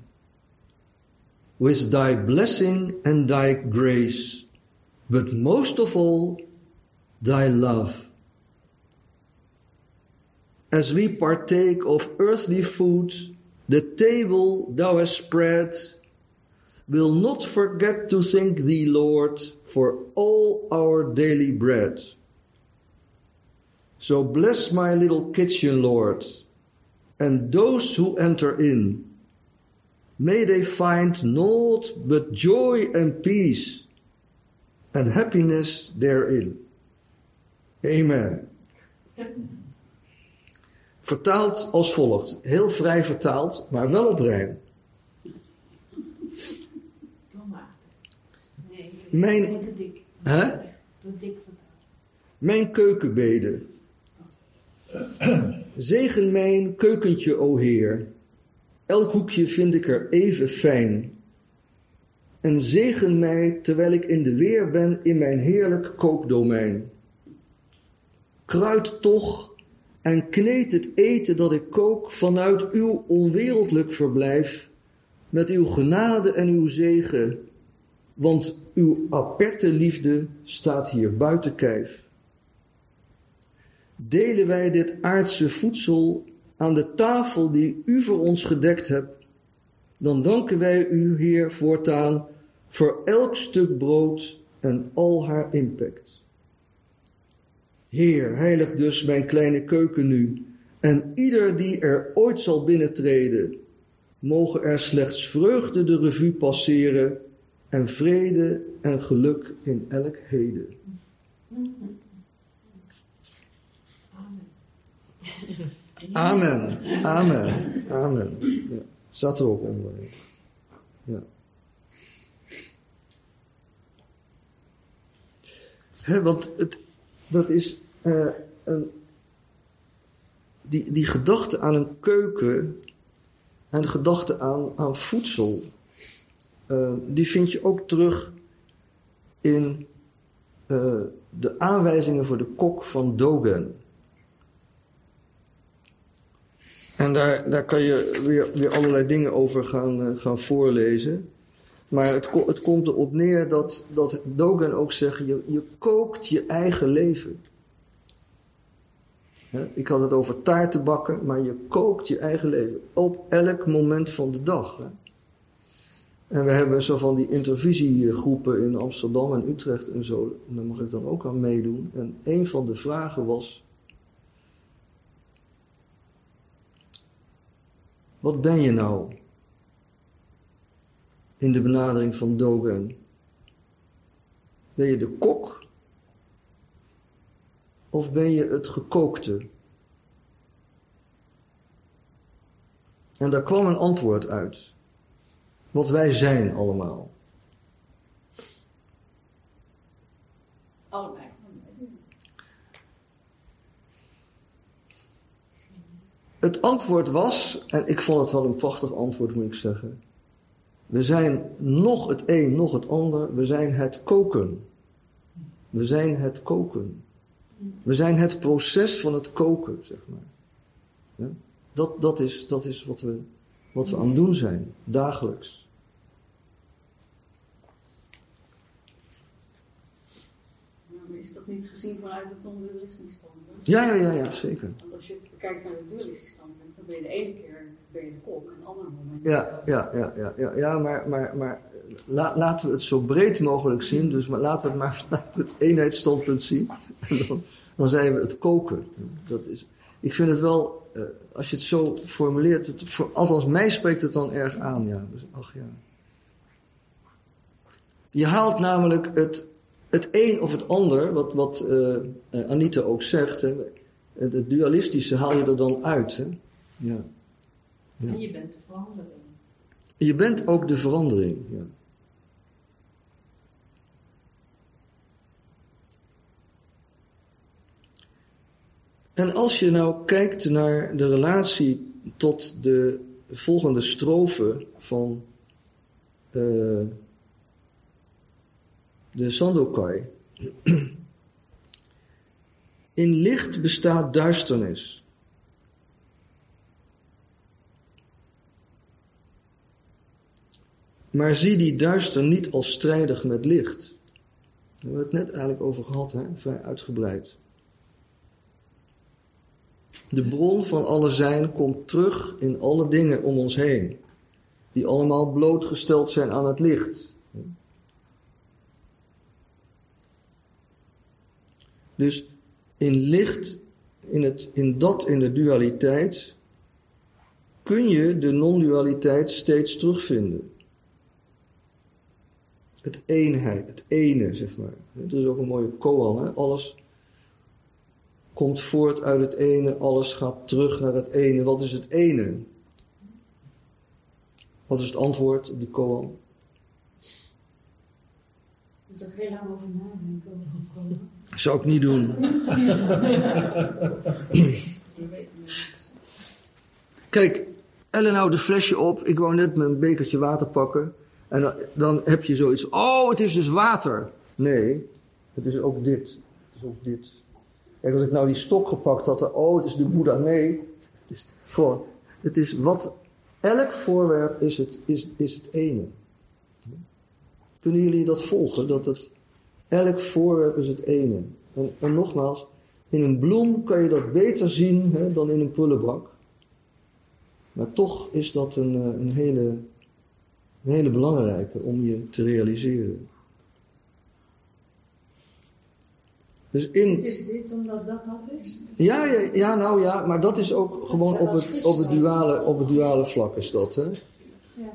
with thy blessing and thy grace, but most of all, thy love. As we partake of earthly foods, the table thou hast spread will not forget to thank thee, Lord, for all our daily bread. So bless my little kitchen, Lord, and those who enter in. May they find naught but joy and peace and happiness therein. Amen. Vertaald als volgt. Heel vrij vertaald, maar wel op rijm. Mijn-. Hè? Mijn keukenbeden. Zegen mijn keukentje, o Heer. Elk hoekje vind ik er even fijn. En zegen mij terwijl ik in de weer ben in mijn heerlijk kookdomein. Kruid toch en kneed het eten dat ik kook vanuit uw onwereldlijk verblijf, met uw genade en uw zegen, want uw aperte liefde staat hier buiten kijf. Delen wij dit aardse voedsel aan de tafel die u voor ons gedekt hebt, dan danken wij u, Heer, voortaan voor elk stuk brood en al haar impact. Heer, heilig dus mijn kleine keuken nu, en ieder die er ooit zal binnentreden, mogen er slechts vreugde de revue passeren en vrede en geluk in elk heden. Amen. Amen, amen, staat er ook onder. Ja. Want het, dat is eh, een, die, die gedachte aan een keuken en de gedachte aan, aan voedsel, eh, die vind je ook terug in eh, de aanwijzingen voor de kok van Dogen. En daar, daar kan je weer, weer allerlei dingen over gaan, eh, gaan voorlezen. Maar het, het komt erop neer dat, dat Dogen ook zegt, je, je kookt je eigen leven. Ik had het over taarten bakken, maar je kookt je eigen leven. Op elk moment van de dag. En we hebben zo van die intervisiegroepen in Amsterdam en Utrecht en zo. En daar mag ik dan ook aan meedoen. En een van de vragen was, Wat ben je nou? In de benadering van Dogen. Ben je de kok? Of ben je het gekookte? En daar kwam een antwoord uit. Wat wij zijn allemaal. Allebei. Het antwoord was, en ik vond het wel een prachtig antwoord moet ik zeggen. We zijn nog het een, nog het ander. We zijn het koken. We zijn het koken. We zijn het proces van het koken, zeg maar. Ja? Dat, dat is, dat is wat, we, wat we aan het doen zijn, dagelijks. Maar is dat niet gezien vanuit het non-dualisme standpunt? Ja, ja, ja, ja, zeker. Want als je kijkt naar het dualisme standpunt, dan ben je de ene keer ben je de kok en de andere moment. Ja, ja, ja, ja, ja, ja maar, maar, maar la- laten we het zo breed mogelijk zien. Dus maar laten we het maar vanuit het eenheidsstandpunt zien. En dan, dan zijn we het koken. Dat is, ik vind het wel, eh, als je het zo formuleert, het, voor, althans mij spreekt het dan erg aan. Ja. Dus, ach ja. Je haalt namelijk het, het een of het ander, wat, wat eh, eh, Anita ook zegt, hè, het, het dualistische haal je er dan uit. Hè. Ja. Ja. En je bent de verandering. Je bent ook de verandering. Ja. En als je nou kijkt naar de relatie tot de volgende strofe van eh, de Sandokai. In licht bestaat duisternis. Maar zie die duister niet als strijdig met licht. Daar hebben we het net eigenlijk over gehad, hè? vrij uitgebreid. De bron van alle zijn komt terug in alle dingen om ons heen, die allemaal blootgesteld zijn aan het licht. Dus in licht in, het, in dat, in de dualiteit, kun je de non-dualiteit steeds terugvinden. Het eenheid, het ene, zeg maar. Er is ook een mooie koan, hè? alles komt voort uit het ene, alles gaat terug naar het ene. Wat is het ene? Wat is het antwoord op die koan? Moet er heel lang over nadenken. Zou ik niet doen. Het. Kijk, Ellen houdt een flesje op. Ik wou net mijn bekertje water pakken. En dan, dan heb je zoiets. Oh, het is dus water. Nee, het is ook dit. Het is ook dit. Kijk, als ik nou die stok gepakt had. Oh, het is de Boeddha. Nee, het is gewoon. Het is wat. Elk voorwerp is het, is, is het ene. Kunnen jullie dat volgen? Dat het. Elk voorwerp is het ene. En, en nogmaals, in een bloem kan je dat beter zien hè, dan in een prullenbak. Maar toch is dat een, eh, een, hele, een hele belangrijke om je te realiseren. Dus in, Het is dit omdat dat dat is? ja, ja, ja, nou ja, maar dat is ook gewoon op het, op het, duale, op het duale vlak is dat. Hè? Ja.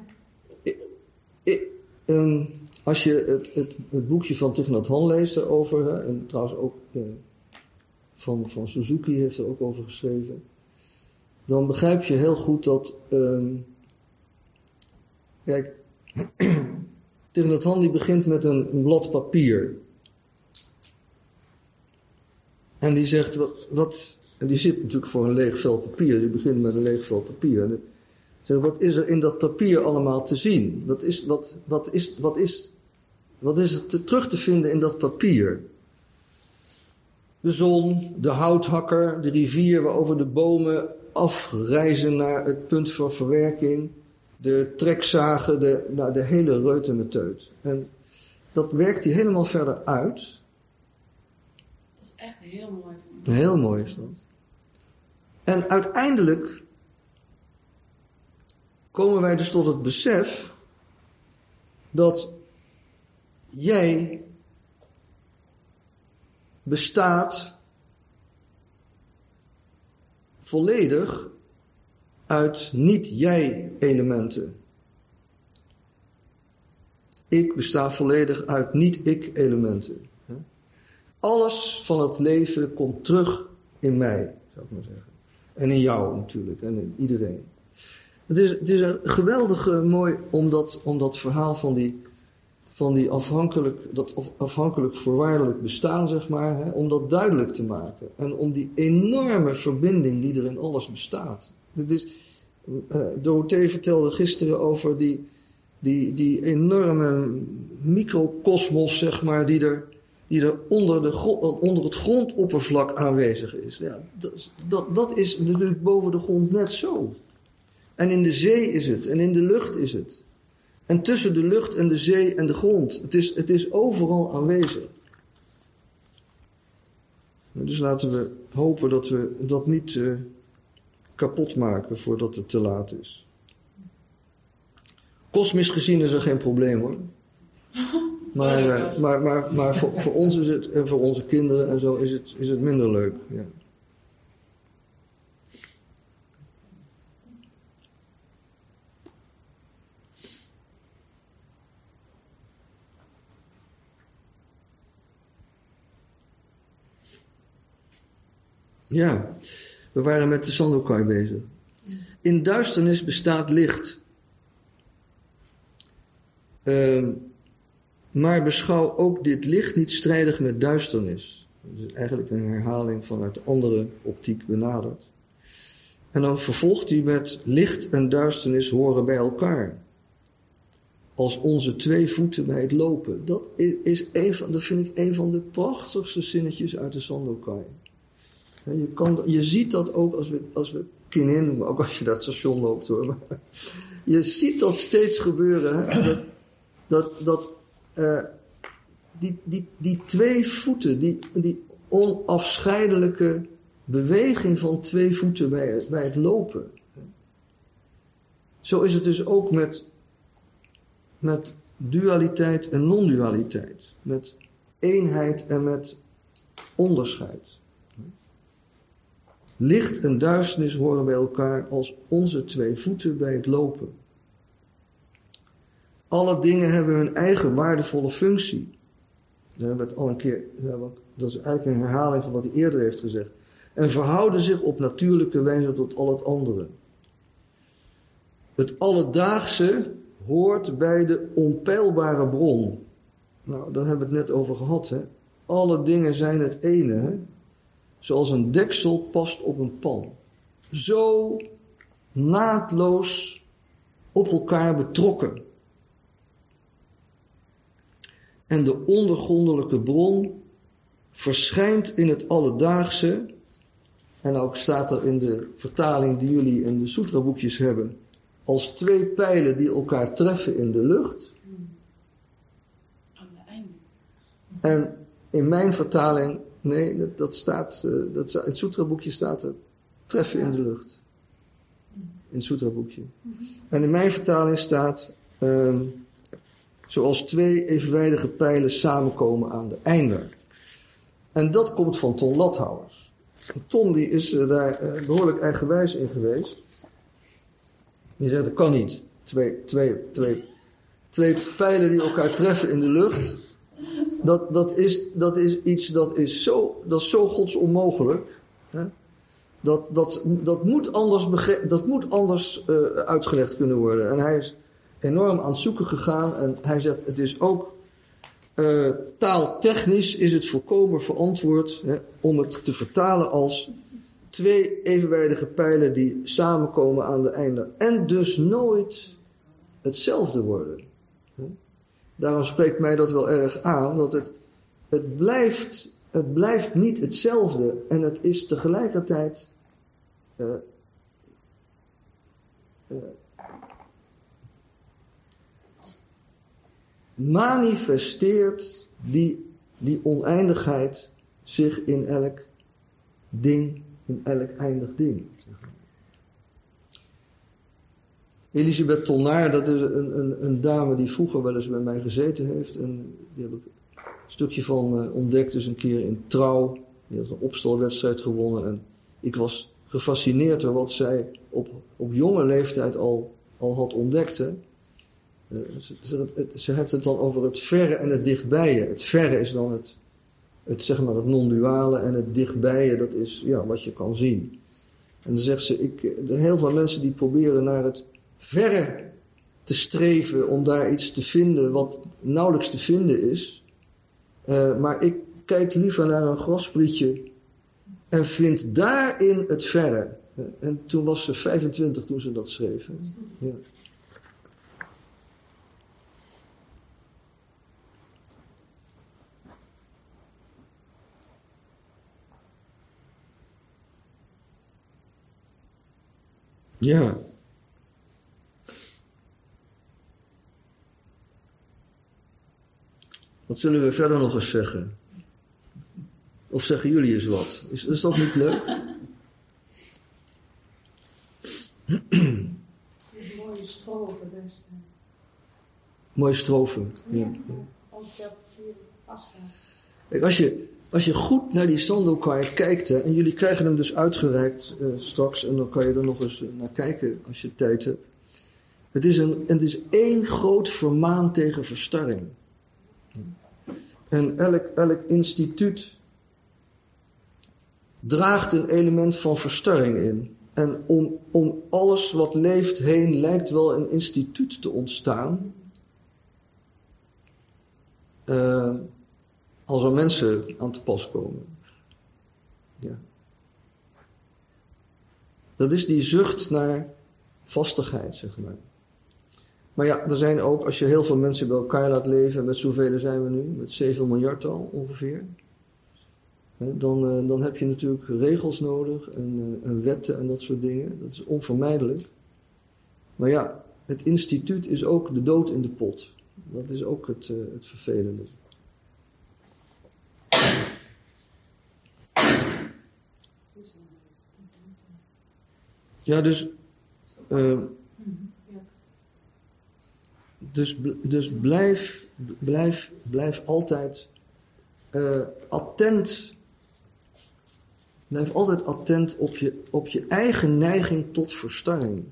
Ehm, als je het, het, boekje van Thich Hanh leest hè, en trouwens ook eh, van, van Suzuki heeft er ook over geschreven, dan begrijp je heel goed dat, ehm, kijk, Thich Hanh die begint met een, blad papier. En die zegt, wat, wat, en die zit natuurlijk voor een leeg vel papier, die begint met een leeg vel papier. Zeg, wat is er in dat papier allemaal te zien? Wat is, wat, wat is, wat is, wat is er te, terug te vinden in dat papier? De zon, de houthakker, de rivier waarover de bomen afreizen naar het punt van verwerking, de trekzagen, de, nou, de hele reutemeteut. En dat werkt hij helemaal verder uit. Dat is echt heel mooi. Heel mooi is dat. En uiteindelijk komen wij dus tot het besef dat jij bestaat volledig uit niet-jij-elementen. Ik besta volledig uit niet-ik-elementen. Alles van het leven komt terug in mij, zou ik maar zeggen. En in jou natuurlijk, en in iedereen. Het is, het is een geweldig eh, mooi om dat, om dat verhaal van die, van die afhankelijk, dat af- afhankelijk voorwaardelijk bestaan, zeg maar, hè, om dat duidelijk te maken. En om die enorme verbinding die er in alles bestaat. Dit is, eh vertelde gisteren over die, die, die enorme microcosmos, zeg maar, die er, die er onder, de, onder het grondoppervlak aanwezig is. Ja, dat, dat, dat is natuurlijk boven de grond net zo. En in de zee is het, en in de lucht is het. En tussen de lucht en de zee en de grond. Het is, het is overal aanwezig. Dus laten we hopen dat we dat niet eh, kapot maken voordat het te laat is. Kosmisch gezien is er geen probleem hoor. Maar, eh, maar, maar, maar voor, voor ons is het, en voor onze kinderen en zo, is het, is het minder leuk. Ja. Ja, we waren met de Sandokai bezig. In duisternis bestaat licht. Ehm, maar beschouw ook dit licht niet strijdig met duisternis. Dat is eigenlijk een herhaling vanuit de andere optiek benaderd. En dan vervolgt hij met licht en duisternis horen bij elkaar. Als onze twee voeten bij het lopen. Dat is een van, dat vind ik een van de prachtigste zinnetjes uit de Sandokai. Je, kan, je ziet dat ook als we, als we Kinin, ook als je naar het station loopt hoor. Je ziet dat steeds gebeuren. Hè? Dat, dat, dat eh, die, die, die twee voeten, die, die onafscheidelijke beweging van twee voeten bij het, bij het lopen. Zo is het dus ook met, met dualiteit en non-dualiteit. Met eenheid en met onderscheid. Licht en duisternis horen bij elkaar als onze twee voeten bij het lopen. Alle dingen hebben hun eigen waardevolle functie. Daar hebben we het al een keer, dat is eigenlijk een herhaling van wat hij eerder heeft gezegd. En verhouden zich op natuurlijke wijze tot al het andere. Het alledaagse hoort bij de onpeilbare bron. Nou, daar hebben we het net over gehad. Hè? Alle dingen zijn het ene. Hè? Zoals een deksel past op een pan. Zo naadloos op elkaar betrokken. En de ondergrondelijke bron verschijnt in het alledaagse. En ook staat er in de vertaling die jullie in de Sutra-boekjes hebben. Als twee pijlen die elkaar treffen in de lucht. Einde. En in mijn vertaling, nee, dat, dat staat, uh, dat, in het Sutra-boekje staat er treffen in de lucht. In het Sutra-boekje. En in mijn vertaling staat, um, zoals twee evenwijdige pijlen samenkomen aan de einder. En dat komt van Ton Lathouwers. Ton die is uh, daar uh, behoorlijk eigenwijs in geweest. Die zegt dat kan niet. Twee, twee, twee, twee pijlen die elkaar treffen in de lucht. Dat, dat, is, dat is iets dat is zo, dat is zo godsonmogelijk. Hè? Dat, dat, dat moet anders, dat moet anders uh, uitgelegd kunnen worden. En hij is enorm aan het zoeken gegaan. En hij zegt, het is ook uh, taaltechnisch is het volkomen verantwoord hè, om het te vertalen als twee evenwijdige pijlen die samenkomen aan de einde. En dus nooit hetzelfde worden. Daarom spreekt mij dat wel erg aan, dat het, het, blijft, het blijft niet hetzelfde en het is tegelijkertijd uh, uh, manifesteert die, die oneindigheid zich in elk ding, in elk eindig ding. Elisabeth Tonnaar, dat is een, een, een, dame die vroeger wel eens bij mij gezeten heeft. En die heb ik een stukje van uh, ontdekt, dus een keer in Trouw. Die had een opstalwedstrijd gewonnen. En ik was gefascineerd door wat zij op, op jonge leeftijd al, al had ontdekt. Uh, ze, ze, ze, heeft het dan over het verre en het dichtbijen. Het verre is dan het, het, zeg maar het non-duale en het dichtbijen, dat is ja, wat je kan zien. En dan zegt ze, ik, heel veel mensen die proberen naar het verre te streven om daar iets te vinden wat nauwelijks te vinden is. Uh, maar ik kijk liever naar een grasprietje en vind daarin het verre. En toen was ze 25 toen ze dat schreef. Ja. Wat zullen we verder nog eens zeggen? Of zeggen jullie eens wat? Is, is dat niet leuk? mooie strofen, dus. Mooie strofen, ja. ja. Als je. Kijk, als je, als je goed naar die Sandokai kijkt, hè, en jullie krijgen hem dus uitgereikt uh, straks, en dan kan je er nog eens naar kijken als je tijd hebt. Het is, een, het is één groot vermaan tegen verstarring. En elk, elk instituut draagt een element van verstarring in. En om, om alles wat leeft heen lijkt wel een instituut te ontstaan. Uh, als er mensen aan te pas komen. Ja. Dat is die zucht naar vastigheid, zeg maar. Maar ja, er zijn ook, als je heel veel mensen bij elkaar laat leven, met zoveel zijn we nu, met 7 miljard al ongeveer. Dan, dan heb je natuurlijk regels nodig en, en wetten en dat soort dingen. Dat is onvermijdelijk. Maar ja, het instituut is ook de dood in de pot. Dat is ook het, het vervelende. Ja, dus. Uh, dus, dus blijf, blijf, blijf altijd uh, attent Blijf altijd attent op je, op je eigen neiging tot verstarring.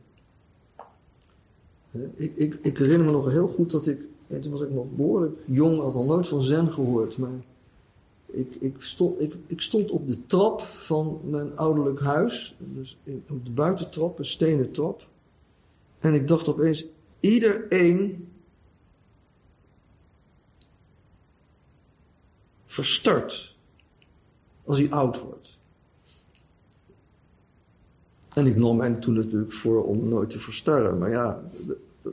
Ik, ik, ik herinner me nog heel goed dat ik, en toen was ik nog behoorlijk jong, had al nooit van zen gehoord, maar ik, ik, stond, ik, ik stond op de trap van mijn ouderlijk huis, dus op de buitentrap, een stenen trap. En ik dacht opeens, iedereen verstart als hij oud wordt. En ik nam mij toen natuurlijk voor om nooit te verstarren, maar ja,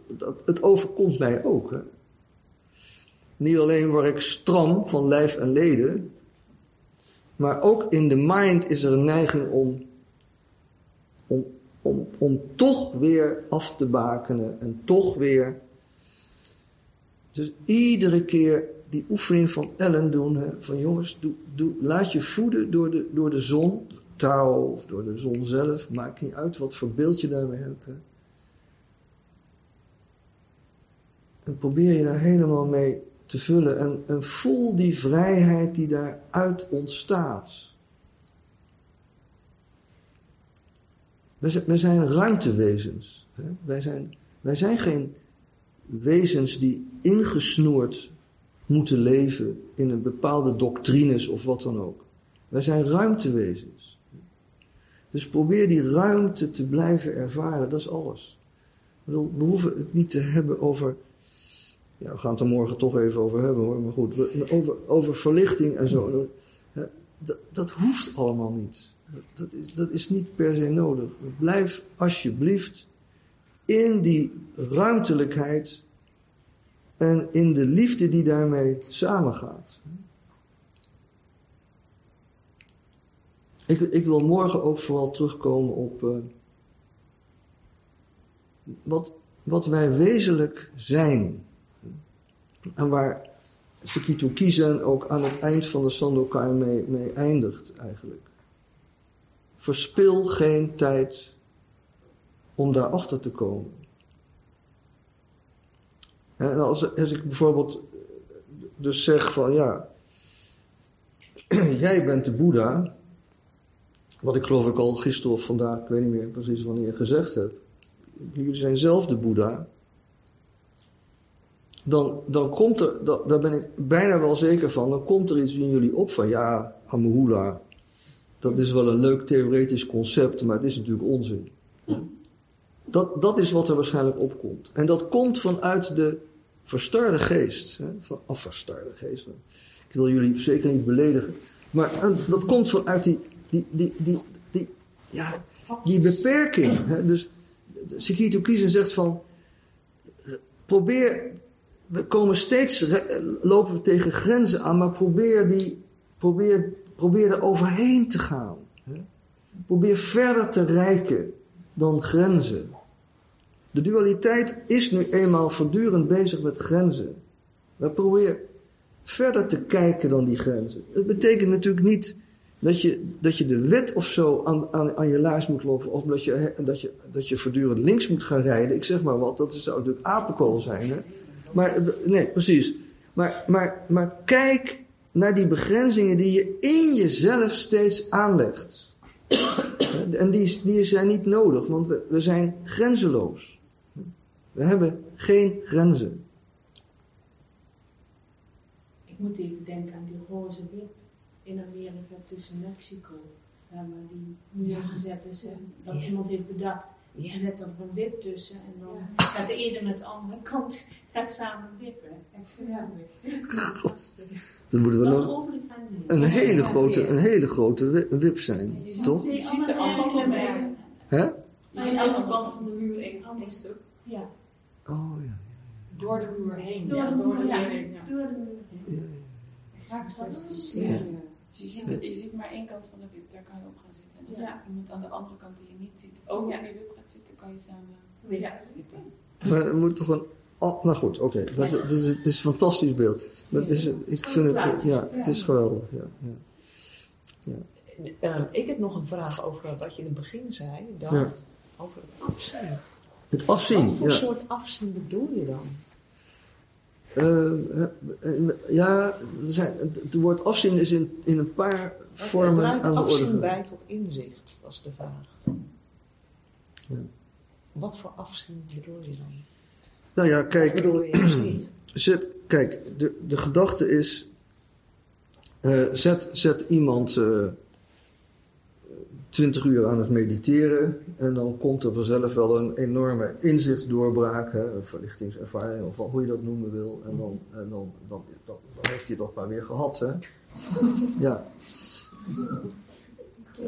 dat, het overkomt mij ook. Hè. Niet alleen word ik stram van lijf en leden, maar ook in de mind is er een neiging om, om, toch weer af te bakenen en toch weer. Dus iedere keer die oefening van Ellen doen, hè, van jongens, doe, laat je voeden door de, door de zon, touw of door de zon zelf, maakt niet uit wat voor beeld je daarmee hebt. En probeer je daar helemaal mee te vullen en, en voel die vrijheid die daaruit ontstaat. We zijn, we zijn ruimtewezens. Hè? Wij, zijn, wij zijn geen wezens die ingesnoerd moeten leven in een bepaalde doctrines of wat dan ook. Wij zijn ruimtewezens. Dus probeer die ruimte te blijven ervaren, dat is alles. We hoeven het niet te hebben over ja, we gaan het er morgen toch even over hebben hoor, maar goed, over, over verlichting en zo. Dat, dat hoeft allemaal niet. Dat is, dat is niet per se nodig. Blijf alsjeblieft in die ruimtelijkheid en in de liefde die daarmee samengaat. Ik, ik wil morgen ook vooral terugkomen op uh, wat, wat wij wezenlijk zijn. En waar Sekito Kizen ook aan het eind van de Sandokai mee, mee eindigt eigenlijk. Verspil geen tijd om daarachter te komen. En als, als ik bijvoorbeeld dus zeg van ja, jij bent de Boeddha, wat ik geloof ik al gisteren of vandaag, ik weet niet meer precies wanneer gezegd heb. Jullie zijn zelf de Boeddha dan, dan komt er, daar ben ik bijna wel zeker van, dan komt er iets in jullie op van ja, Amahula, dat is wel een leuk theoretisch concept, maar het is natuurlijk onzin. Dat, dat is wat er waarschijnlijk opkomt. En dat komt vanuit de verstarde geest. Hè, van, of verstarde geest. Ik wil jullie zeker niet beledigen. Maar dat komt vanuit die, die, die, die, die, ja, die beperking. Hè. Dus Sekito Kiezen zegt van, probeer we komen steeds, lopen we tegen grenzen aan, maar probeer, die, probeer, probeer er overheen te gaan. Probeer verder te reiken dan grenzen. De dualiteit is nu eenmaal voortdurend bezig met grenzen. We proberen verder te kijken dan die grenzen. Het betekent natuurlijk niet dat je, dat je de wet of zo aan, aan, aan je laars moet lopen, of dat je, dat, je, dat je voortdurend links moet gaan rijden. Ik zeg maar wat, dat zou natuurlijk apenkool zijn. Hè? Maar, nee, precies. Maar, maar, maar kijk naar die begrenzingen die je in jezelf steeds aanlegt. En die, die zijn niet nodig, want we, we zijn grenzeloos. We hebben geen grenzen. Ik moet even denken aan die roze wip in Amerika tussen Mexico. Daar waar die neergezet is en dat iemand heeft bedacht. Je zet er een wip tussen en dan gaat de ene met de andere kant gaat samen wippen. God. Dat moet wel een, een hele grote, een hele grote wip zijn, Je ziet, toch? Je ziet de andere kant bij. Hè? Je ziet de kant van de muur één stuk. Ja, Oh ja. Door de muur heen. door Ja, de door de muur heen. ja. Door de muur heen. ja. Exact, dat is Ja. Dus je ziet, je ziet maar één kant van de wip, daar kan je op gaan zitten. En als Ja. iemand aan de andere kant die je niet ziet, ook Ja. op die wip gaat zitten, kan je samen... Ja. Maar er moet toch een. Oh, nou goed, oké. Dat- dat is- Het is een fantastisch beeld. Maar het is, ik vind het, ja, het is geweldig. Ja, ja. Eh, ik heb nog een vraag over wat je in het begin zei. Dat, Ja. Over het afzien. Het Wat afzien, voor ja. soort afzien bedoel je dan? Eh, eh, ja, er zijn, het woord afzien is in, in een paar vormen aan de orde. afzien bij tot inzicht, was de vraag. Ja. Wat voor afzien bedoel je dan? Nou ja, kijk, bedoel je juist niet? zet, kijk de, de gedachte is, eh, zet, zet iemand eh 20 uur aan het mediteren en dan komt er vanzelf wel een enorme inzichtsdoorbraak, hè, een verlichtingservaring of wat- hoe je dat noemen wil. En dan, en dan, dan, dan, dan heeft hij dat maar weer gehad. Hè. Ja.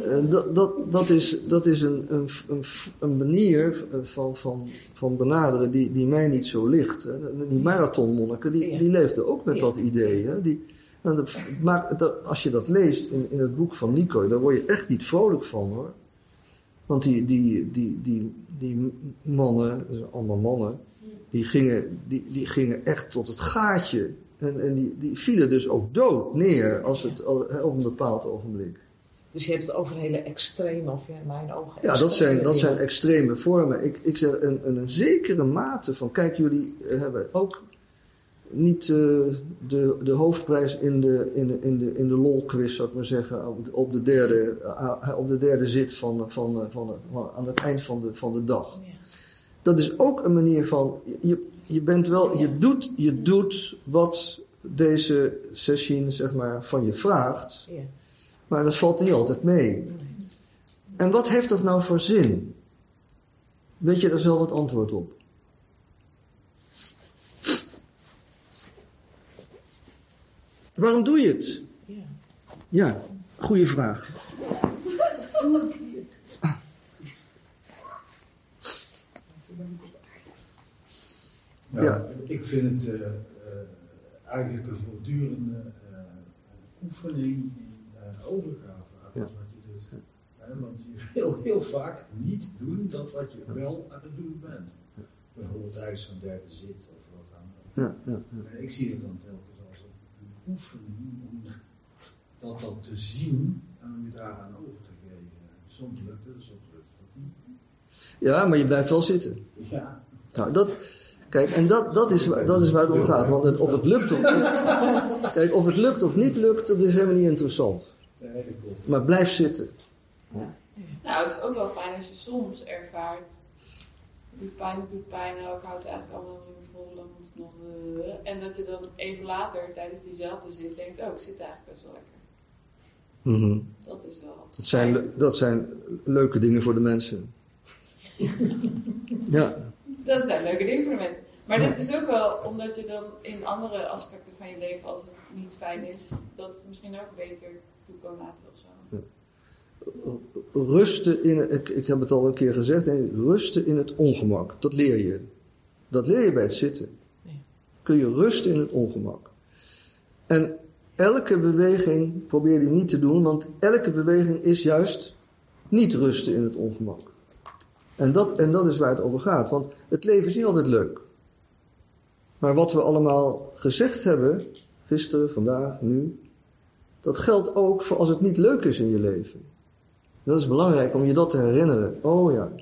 En dat, dat, dat is, dat is een, een, een, een manier van, van, van benaderen die, die mij niet zo ligt. hè. Die marathonmonniken, die, die leefden ook met dat idee. Hè. Die, en dat- maar dat- als je dat leest in, in het boek van Nico, daar word je echt niet vrolijk van hoor. Want die, die, die, die, die mannen, allemaal mannen, die gingen, die, die gingen echt tot het gaatje. En, en die, die vielen dus ook dood neer als het, hè, op een bepaald ogenblik. Dus je hebt het over hele extreme, of ja, in mijn ogen. Ja, dat zijn, dat extreme zijn extreme vormen. Ik, ik zeg een, een, zekere mate van. Kijk, jullie eh, hebben ook niet eh, de, de hoofdprijs in de, in de, in de, in de lol-quiz, zou ik maar zeggen, op de, op de, derde, eh, op de derde zit van, van, eh, van, van, aan het eind van de, van de dag. Dat is ook een manier van. Je, je bent wel, je doet, je doet wat deze sessie zeg maar, van je vraagt, Ja. maar dat valt niet altijd mee. En wat heeft dat nou voor zin? Weet je daar zelf het antwoord op? Waarom doe je het? Ja. Ja, goede vraag. Ja, Ja. Ik vind het eh, eh, eigenlijk een voortdurende eh, oefening in eh, overgave aan Ja. wat je doet. Hè, want je wil heel vaak niet doen dat wat je wel aan het doen bent. Bijvoorbeeld tijdens zo'n derde zit of wat dan ook. Ja, ja, ja. En Ik zie het dan telkens oefening om dat dan te zien en om je daaraan over te geven. Soms lukt het, soms lukt het niet. ja, maar je blijft wel zitten. Ja, Nou, dat, kijk, en dat, dat, is, waar- dat is waar het om gaat. Want het- of het lukt of niet, kijk, of het lukt of niet lukt, dat is helemaal niet interessant. dat. Maar blijf zitten. Nou, het is ook wel fijn als je soms ervaart. Doet pijn, het doet pijn, nou, ik houd het eigenlijk allemaal niet meer vol, dan moet het nog. eh, en dat je dan even later tijdens diezelfde zit denkt, oh, ik zit eigenlijk best wel lekker. Mhm. Dat is wel. dat, zijn, dat zijn leuke dingen voor de mensen. Ja, Dat zijn leuke dingen voor de mensen. Maar dit is ook wel omdat je dan in andere aspecten van je leven, als het niet fijn is, dat misschien ook beter toe kan laten of zo. Rusten in, ik, ik heb het al een keer gezegd, hè, rusten in het ongemak. Dat leer je. Dat leer je bij het zitten. Kun je rusten in het ongemak. En elke beweging probeer je niet te doen, want elke beweging is juist niet rusten in het ongemak. En dat, en dat is waar het over gaat, want het leven is niet altijd leuk. Maar wat we allemaal gezegd hebben, gisteren, vandaag, nu, dat geldt ook voor als het niet leuk is in je leven. Dat is belangrijk om je dat te herinneren. Oh ja.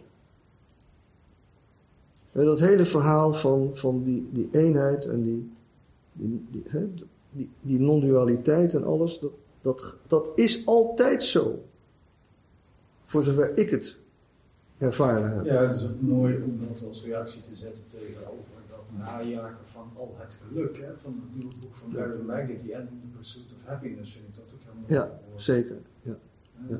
En dat hele verhaal van, van die, die eenheid en die, die, die, hè, die, die non-dualiteit en alles, dat, dat, dat is altijd zo. Voor zover ik het ervaren heb. Ja, het is ook mooi om dat als reactie te zetten tegenover dat najagen van al het geluk. Hè? Van het nieuwe boek van Larry Maggot, The End in the Pursuit of Happiness, vind ik dat ook helemaal Ja, mooi. zeker. Ja. Ja.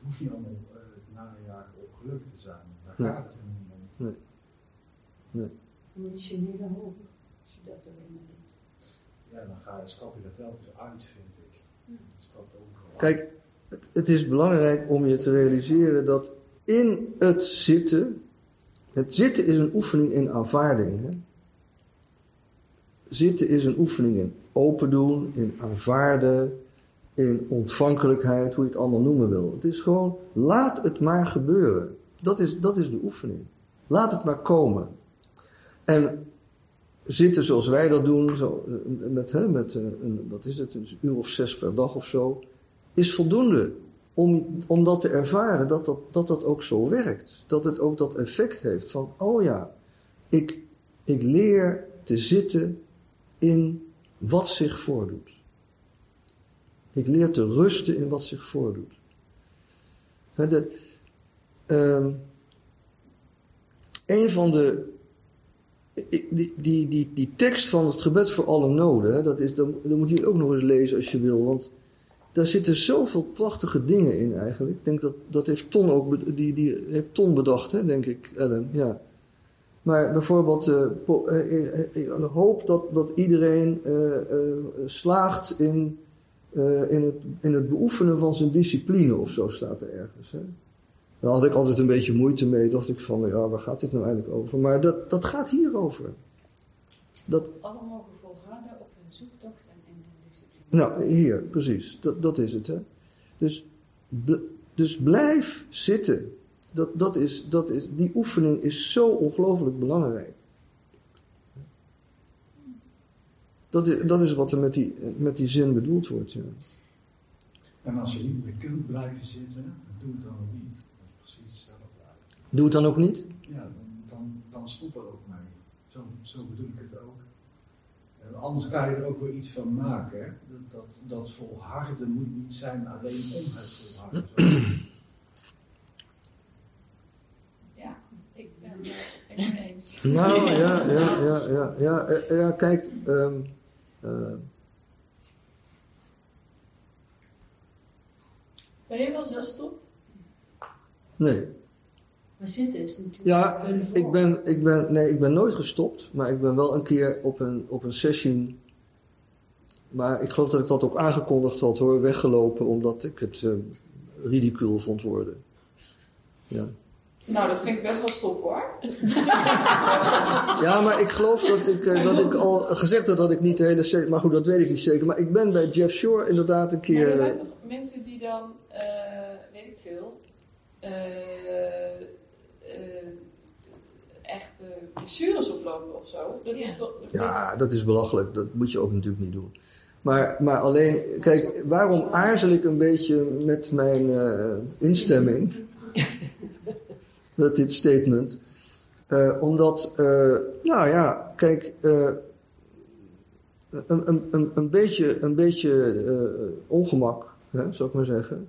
Het, hoeft niet allemaal eh, najagen op geluk te zijn. Daar Nee. gaat het helemaal niet om. Emotionele hoop, als je dat alleen maar doet. Ja, dan ga je, stap je er telkens uit, vind ik. Je. Kijk, het, het is belangrijk om je te realiseren dat in het zitten, het zitten is een oefening in aanvaarding. Hè? Zitten is een oefening in open doen, in aanvaarden, in ontvankelijkheid, hoe je het allemaal noemen wil. Het is gewoon, laat het maar gebeuren. Dat is, dat is de oefening. Laat het maar komen. En zitten zoals wij dat doen, zo, eh, met, hè, met eh, een, wat is het, een uur of zes per dag of zo, is voldoende om, om dat te ervaren, dat dat, dat dat ook zo werkt. Dat het ook dat effect heeft van, oh ja, ik, ik leer te zitten in wat zich voordoet. Ik leer te rusten in wat zich voordoet. De, ehm, een van de. Die, die, die, die tekst van het gebed voor alle noden, dat, is, dat, moet je ook nog eens lezen als je wil. Want daar zitten zoveel prachtige dingen in eigenlijk. Ik denk dat, dat heeft Ton ook die, die heeft Ton bedacht, denk ik, Ellen. Ja. Maar bijvoorbeeld, ik hoop dat, dat iedereen slaagt in, eh, in, het, in het beoefenen van zijn discipline of zo staat er ergens. Hè. Daar had ik altijd een beetje moeite mee, dacht ik van, ja, waar gaat dit nou eigenlijk over? Maar dat, dat gaat hierover. Dat, Alle mogen volharden op hun zoektocht en in hun discipline. nou, hier, precies. Dat, dat is het, hè. Dus, bl- dus blijf zitten. Dat, dat is, dat is, die oefening is zo ongelooflijk belangrijk. Dat is, dat is wat er met die, met die zin bedoeld wordt. Ja. En als je niet meer kunt blijven zitten, dan doe het dan ook niet. Precies hetzelfde. Doe het dan ook niet? Ja, dan, dan, dan stop er ook mee. Zo, zo bedoel ik het ook. En anders kan je er ook weer iets van maken. Hè? Dat, dat, dat volharden moet niet zijn alleen om het volharden. Ja, ik ben het eens. Nou, ja, ja, ja, ja, ja, eh, ja kijk, ehm, eh, Ben je wel zo gestopt? nee. Maar zitten is natuurlijk Ja, ik ben, ik ben, nee, ik ben nooit gestopt, maar ik ben wel een keer op een, op een sessie, maar ik geloof dat ik dat ook aangekondigd had hoor, weggelopen omdat ik het eh ridicuul vond worden. Ja. Nou, dat vind ik best wel stop hoor. ja, maar ik geloof dat ik, eh, dat ik al gezegd had dat ik niet de hele maar goed, dat weet ik niet zeker. Maar ik ben bij Jeff Shore inderdaad een Maar keer... er zijn toch mensen die dan, eh, weet ik veel, eh, eh, echt eh, blessures oplopen of zo. Dat is Ja. toch. Ja, dat is belachelijk. Dat moet je ook natuurlijk niet doen. Maar, maar alleen, kijk, waarom aarzel ik een beetje met mijn eh, instemming? met dit statement. Eh, omdat, eh, nou ja, kijk, eh, een, een, een, een beetje, een beetje ongemak, hè, zou ik maar zeggen.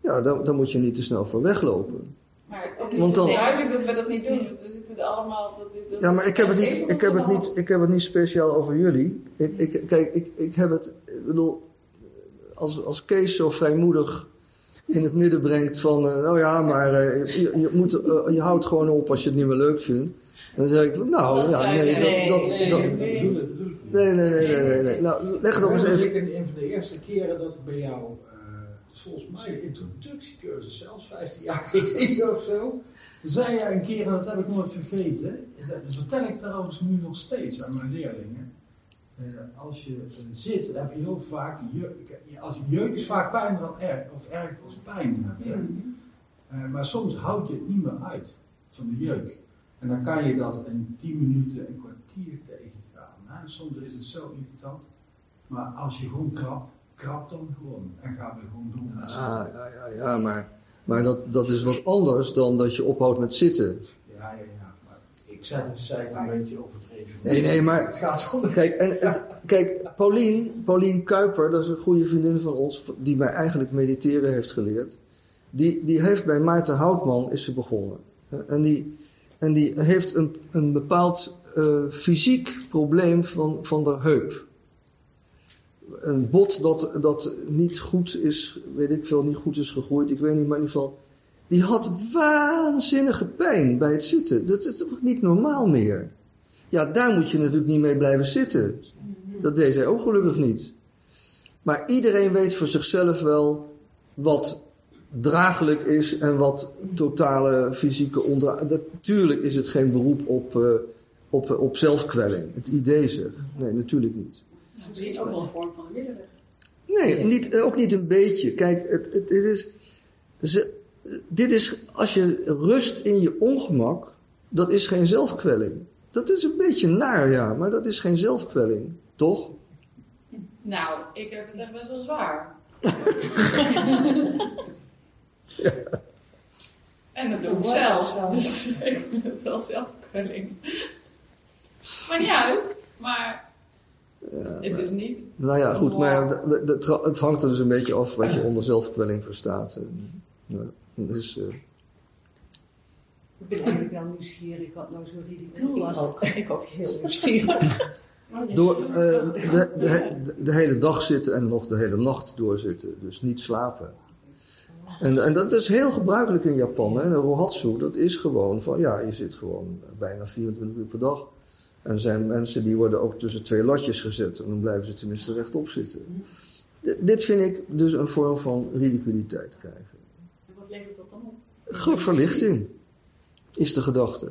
Ja, daar, daar moet je niet te snel voor weglopen. Maar het is Want dan- duidelijk dat we dat niet doen, want we zitten er allemaal. Dat, dat Ja, maar ik heb het niet, ik heb het niet, ik heb het niet speciaal over jullie. Ik, ik, kijk, ik, ik heb het, ik bedoel, als, als Kees zo vrijmoedig in het midden brengt van, eh, nou ja, maar eh, je, je, moet, eh, je houdt gewoon op als je het niet meer leuk vindt. En dan zeg ik van, nou, Dat ja, nee, dat, dat, Nee, dat, Dat niet. nee, nee, nee, nee, nee, nee. Nou, leg het ook eens dat even. ik in een van de eerste keren dat ik bij jou, dus volgens mij de introductiecursus, zelfs 15 jaar geleden of zo, zei jij een keer, en dat heb ik nooit vergeten, dat vertel ik trouwens nu nog steeds aan mijn leerlingen. Eh, als je eh, zit, dan heb je heel vaak jeuk. Als jeuk is vaak pijn dan erg, of erg als pijn. Je. Eh, maar soms houd je het niet meer uit van de jeuk. En dan kan je dat in 10 minuten, een kwartier tegengaan. Hè? Soms is het zo irritant. Maar als je gewoon krap, krap dan gewoon. En ga weer gewoon door met Ah, ja, ja, ja, maar, maar dat, dat is wat anders dan dat je ophoudt met zitten. Ja, ja, ja. Maar ik zei, zei het een beetje overdreven. Nee, nee, maar- Het gaat om. Kijk, en, het- kijk Paulien, Paulien Kuiper, dat is een goede vriendin van ons, die mij eigenlijk mediteren heeft geleerd. Die, die heeft bij Maarten Houtman is ze begonnen. En die, en die heeft een, een bepaald eh, fysiek probleem van, van de heup. Een bot dat, dat niet goed is, weet ik veel, niet goed is gegroeid, ik weet niet, maar in ieder geval. Die had waanzinnige pijn bij het zitten. Dat is toch niet normaal meer? Ja, daar moet je natuurlijk niet mee blijven zitten. Dat deed zij ook gelukkig niet. Maar iedereen weet voor zichzelf wel wat draaglijk is en wat totale fysieke ondra... Natuurlijk is het geen beroep op, eh, op, op zelfkwelling. Het idee zeg. Nee, natuurlijk niet. Misschien ook wel een vorm van middelen. Nee, niet, ook niet een beetje. Kijk, het, het, het is, ze- dit is, als je rust in je ongemak, dat is geen zelfkwelling. Dat is een beetje naar, ja, maar dat is geen zelfkwelling. Toch? Nou, ik heb het echt best wel zwaar. En dat doe ik zelf. Dus ik vind het wel zelfkwelling. Maar niet uit. Maar Ja, Het is niet. nou ja, goed, maar het- hangt er dus een beetje af wat je onder zelfkwelling verstaat. Ja, dus, eh, Ik ben eigenlijk wel nieuwsgierig wat nou zo ridicuul was. Ik ook heel nieuwsgierig. door eh, de, de, de, de hele dag zitten en nog de hele nacht doorzitten. Dus niet slapen. En, en dat is heel gebruikelijk in Japan. Hè. De rohatsu, dat is gewoon van, ja, je zit gewoon bijna 24 uur per dag. En er zijn mensen die worden ook tussen twee latjes gezet. En dan blijven ze tenminste rechtop zitten. D- dit vind ik dus een vorm van ridiculiteit krijgen. En wat levert dat dan op? Goed verlichting is de gedachte.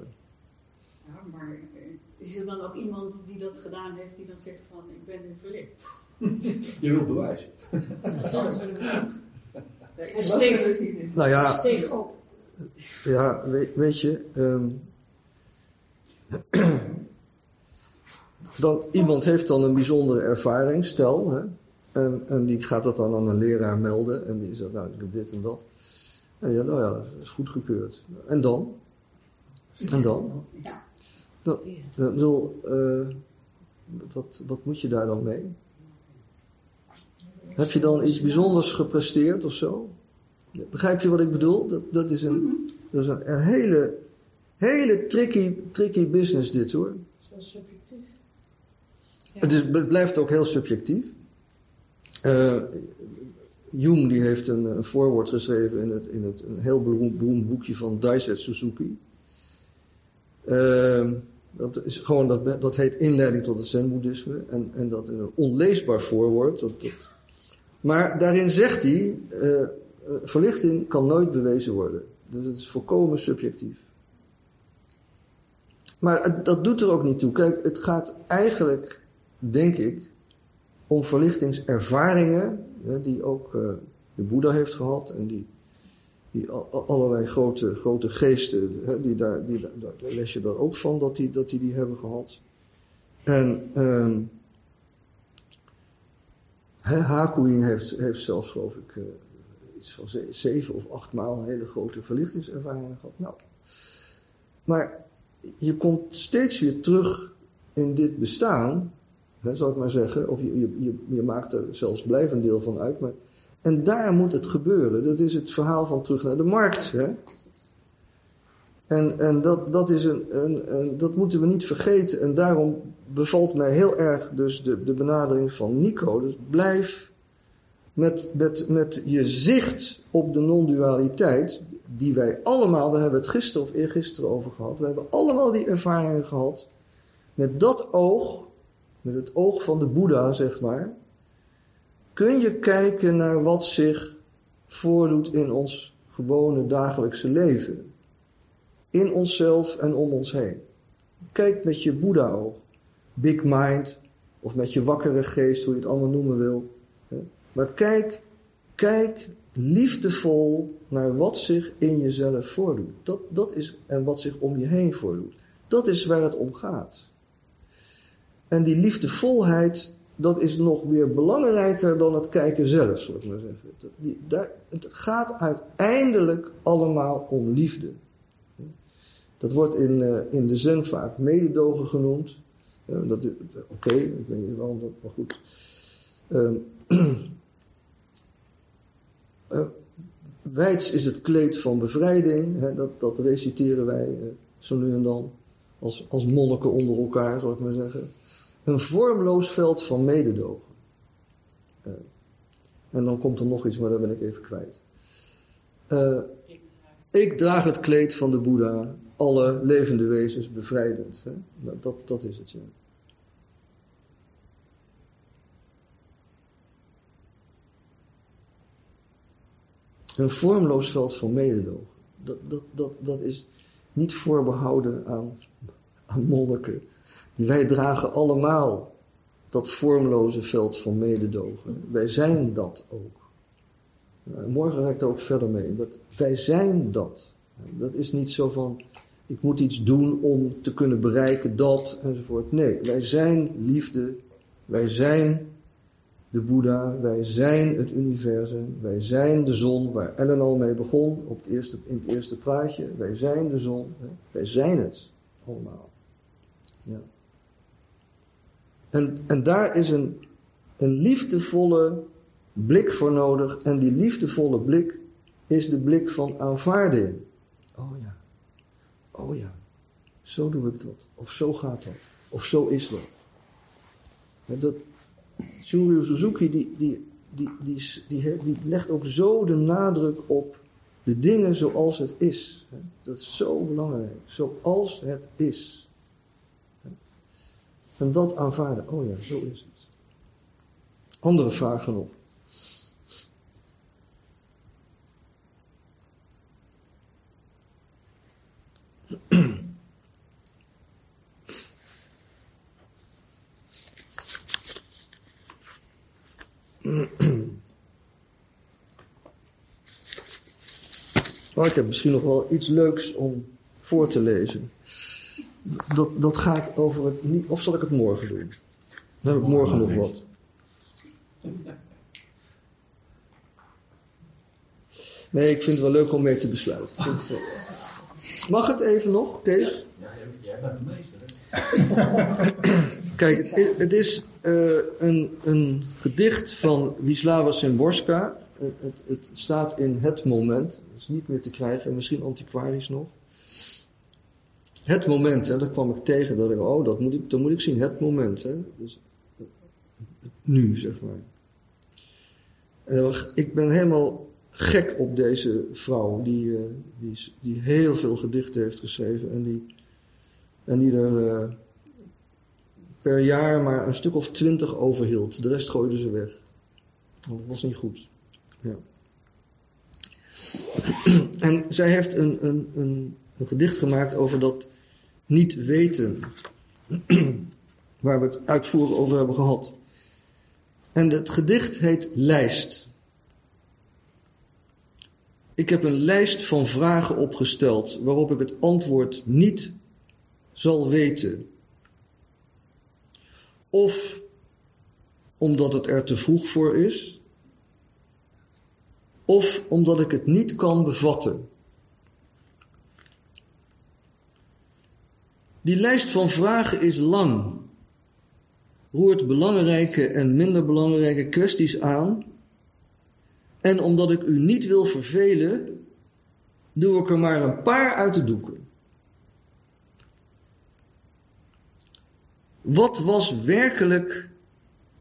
Ja, maar eh, is er dan ook iemand die dat gedaan heeft die dan zegt van ik ben nu verlicht? Je wilt bewijs. Dat En is steek- dus niet in. Nou ja, Steek op. Ja, weet, weet je, ehm, dan, iemand heeft dan een bijzondere ervaring, stel, hè, en, en die gaat dat dan aan een leraar melden en die zegt, nou, ik heb dit en dat. En ja, nou ja, dat is goedgekeurd. En dan? En dan? Ja. Dan, ik bedoel, eh, wat, wat moet je daar dan mee? Heb je dan iets bijzonders gepresteerd of zo? Begrijp je wat ik bedoel? Dat, dat is een, dat is een, een hele, hele tricky, tricky business dit hoor. Zo subjectief. Het, is, het blijft ook heel subjectief. Eh Jung die heeft een, een voorwoord geschreven in, het, in het, een heel beroemd, beroemd boekje van Daiset Suzuki. Eh, dat, is gewoon, dat, dat heet Inleiding tot het Zen-boeddhisme. En, en dat een onleesbaar voorwoord. Maar daarin zegt hij, eh, eh, verlichting kan nooit bewezen worden. Dus het is volkomen subjectief. Maar dat doet er ook niet toe. Kijk, het gaat eigenlijk, denk ik, om verlichtingservaringen, die ook eh, de Boeddha heeft gehad en die, die al- al- allerlei grote, grote geesten, hè, die daar, die, daar, je daar ook van dat die, dat die, die hebben gehad. En ehm hè, Hakuin heeft, heeft zelfs, geloof ik, eh, iets van ze- zeven of acht maal een hele grote verlichtingservaringen gehad. Nou, maar je komt steeds weer terug in dit bestaan, hè, zal ik maar zeggen, of je, je, je, je maakt er zelfs blijvend deel van uit. Maar, en daar moet het gebeuren. Dat is het verhaal van terug naar de markt. Hè? En, en dat, dat, is een, een, een- dat moeten we niet vergeten. En daarom bevalt mij heel erg dus de, de benadering van Nico. Dus blijf met, met, met je zicht op de non-dualiteit, die wij allemaal, daar hebben we het gisteren of eergisteren over gehad, we hebben allemaal die ervaringen gehad, met dat oog, met het oog van de Boeddha, zeg maar, kun je kijken naar wat zich voordoet in ons gewone dagelijkse leven. In onszelf en om ons heen. Kijk met je Boeddha-oog. Big mind, of met je wakkere geest, hoe je het allemaal noemen wil. Maar kijk, kijk liefdevol naar wat zich in jezelf voordoet. Dat, dat is, en wat zich om je heen voordoet. Dat is waar het om gaat. En die liefdevolheid, dat is nog weer belangrijker dan het kijken zelf, zal ik maar zeggen. Daar- het gaat uiteindelijk allemaal om liefde. Dat wordt in, eh, in de zen vaak mededogen genoemd. Ja, Oké, ik weet niet waarom dat, maar goed. Wijds is het kleed van bevrijding. Hè, dat, dat reciteren wij eh, zo nu en dan. Als, als monniken onder elkaar, zal ik maar zeggen. Een vormloos veld van mededogen. Eh, en dan komt er nog iets, maar dat ben ik even kwijt. Eh, ik draag het kleed van de Boeddha, alle levende wezens bevrijdend. Hè? Nou, Dat, dat is het, ja. Een vormloos veld van mededogen. Dat, dat, dat, dat is niet voorbehouden aan, aan monniken. Wij dragen allemaal dat vormloze veld van mededogen. Wij zijn dat ook. Nou, morgen ga ik daar ook verder mee. Dat, wij zijn dat. Dat is niet zo van, ik moet iets doen om te kunnen bereiken dat enzovoort. Nee, wij zijn liefde. Wij zijn de Boeddha. Wij zijn het universum. Wij zijn de zon waar Ellen al mee begon op het eerste, in het eerste plaatje. Wij zijn de zon. Wij zijn het allemaal. Ja. En, en daar is een, een liefdevolle blik voor nodig. En die liefdevolle blik is de blik van aanvaarding. Oh ja. Oh ja. Zo doe ik dat. Of zo gaat dat. Of zo is dat. dat Shunryu Suzuki die, die, die, die, die legt ook zo de nadruk op de dingen zoals het is. Dat is zo belangrijk. Zoals het is. En dat aanvaarden. Oh ja, zo is het. Andere vragen nog. Oh, ik heb misschien nog wel iets leuks om voor te lezen. Dat, dat gaat over het niet. Of zal ik het morgen doen? Dan heb ik morgen nog wat. Nee, ik vind het wel leuk om mee te besluiten. Mag het even nog, Kees? Ja, jij bent de meester. Kijk, het, het is uh, een, een, gedicht van Wisława Szymborska. Het, het, het, staat in het moment. Het is niet meer te krijgen, misschien antiquarisch nog. Het moment, hè, dat kwam ik tegen. Dat ik, oh, dat moet ik, dat moet ik zien. Het moment. Hè. Dus, nu, zeg maar. En ik ben helemaal gek op deze vrouw. Die, uh, die, die heel veel gedichten heeft geschreven. En die, en die er uh, per jaar maar een stuk of twintig overhield. De rest gooide ze weg. Dat was niet goed. Ja. En zij heeft een, een, een, een gedicht gemaakt over dat niet weten. Waar we het uitvoerig over hebben gehad. En het gedicht heet Lijst. Ik heb een lijst van vragen opgesteld waarop ik het antwoord niet zal weten. Of omdat het er te vroeg voor is. Of omdat ik het niet kan bevatten. Die lijst van vragen is lang, roert belangrijke en minder belangrijke kwesties aan. En omdat ik u niet wil vervelen, doe ik er maar een paar uit de doeken. Wat was werkelijk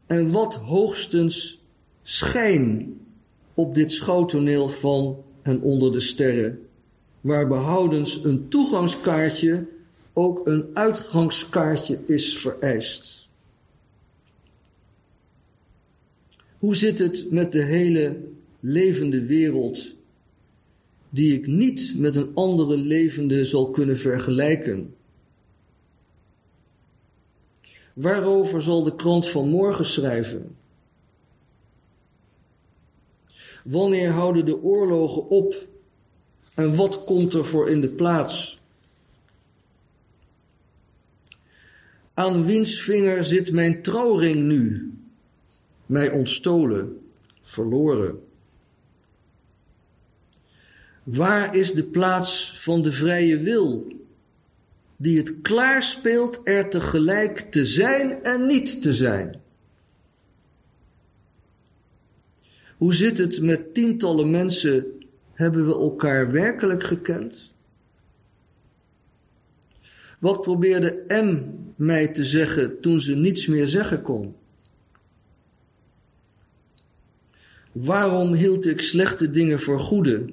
en wat hoogstens schijn op dit schouwtoneel van en onder de sterren, waar behoudens een toegangskaartje ook een uitgangskaartje is vereist. Hoe zit het met de hele levende wereld, die ik niet met een andere levende zal kunnen vergelijken? Waarover zal de krant van morgen schrijven? Wanneer houden de oorlogen op? En wat komt er voor in de plaats? Aan wiens vinger zit mijn trouwring nu? Mij ontstolen, verloren. Waar is de plaats van de vrije wil, die het klaarspeelt er tegelijk te zijn en niet te zijn? Hoe zit het met tientallen mensen? Hebben we elkaar werkelijk gekend? Wat probeerde M mij te zeggen toen ze niets meer zeggen kon? Waarom hield ik slechte dingen voor goede?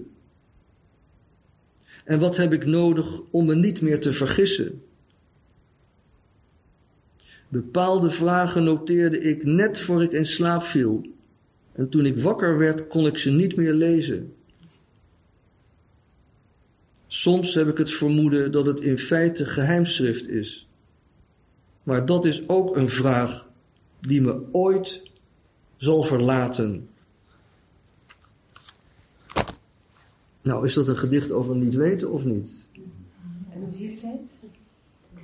En wat heb ik nodig om me niet meer te vergissen? Bepaalde vragen noteerde ik net voor ik in slaap viel. En toen ik wakker werd, kon ik ze niet meer lezen. Soms heb ik het vermoeden dat het in feite geheimschrift is. Maar dat is ook een vraag die me ooit zal verlaten. Nou, is dat een gedicht over niet weten of niet? En wie het het?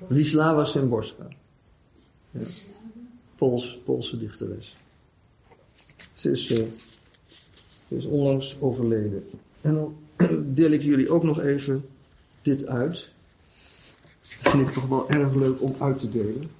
Wisława Szymborska. Ja. Pools, Poolse dichteres. Ze is, uh, ze is onlangs overleden. En dan deel ik jullie ook nog even dit uit. Dat vind ik toch wel erg leuk om uit te delen.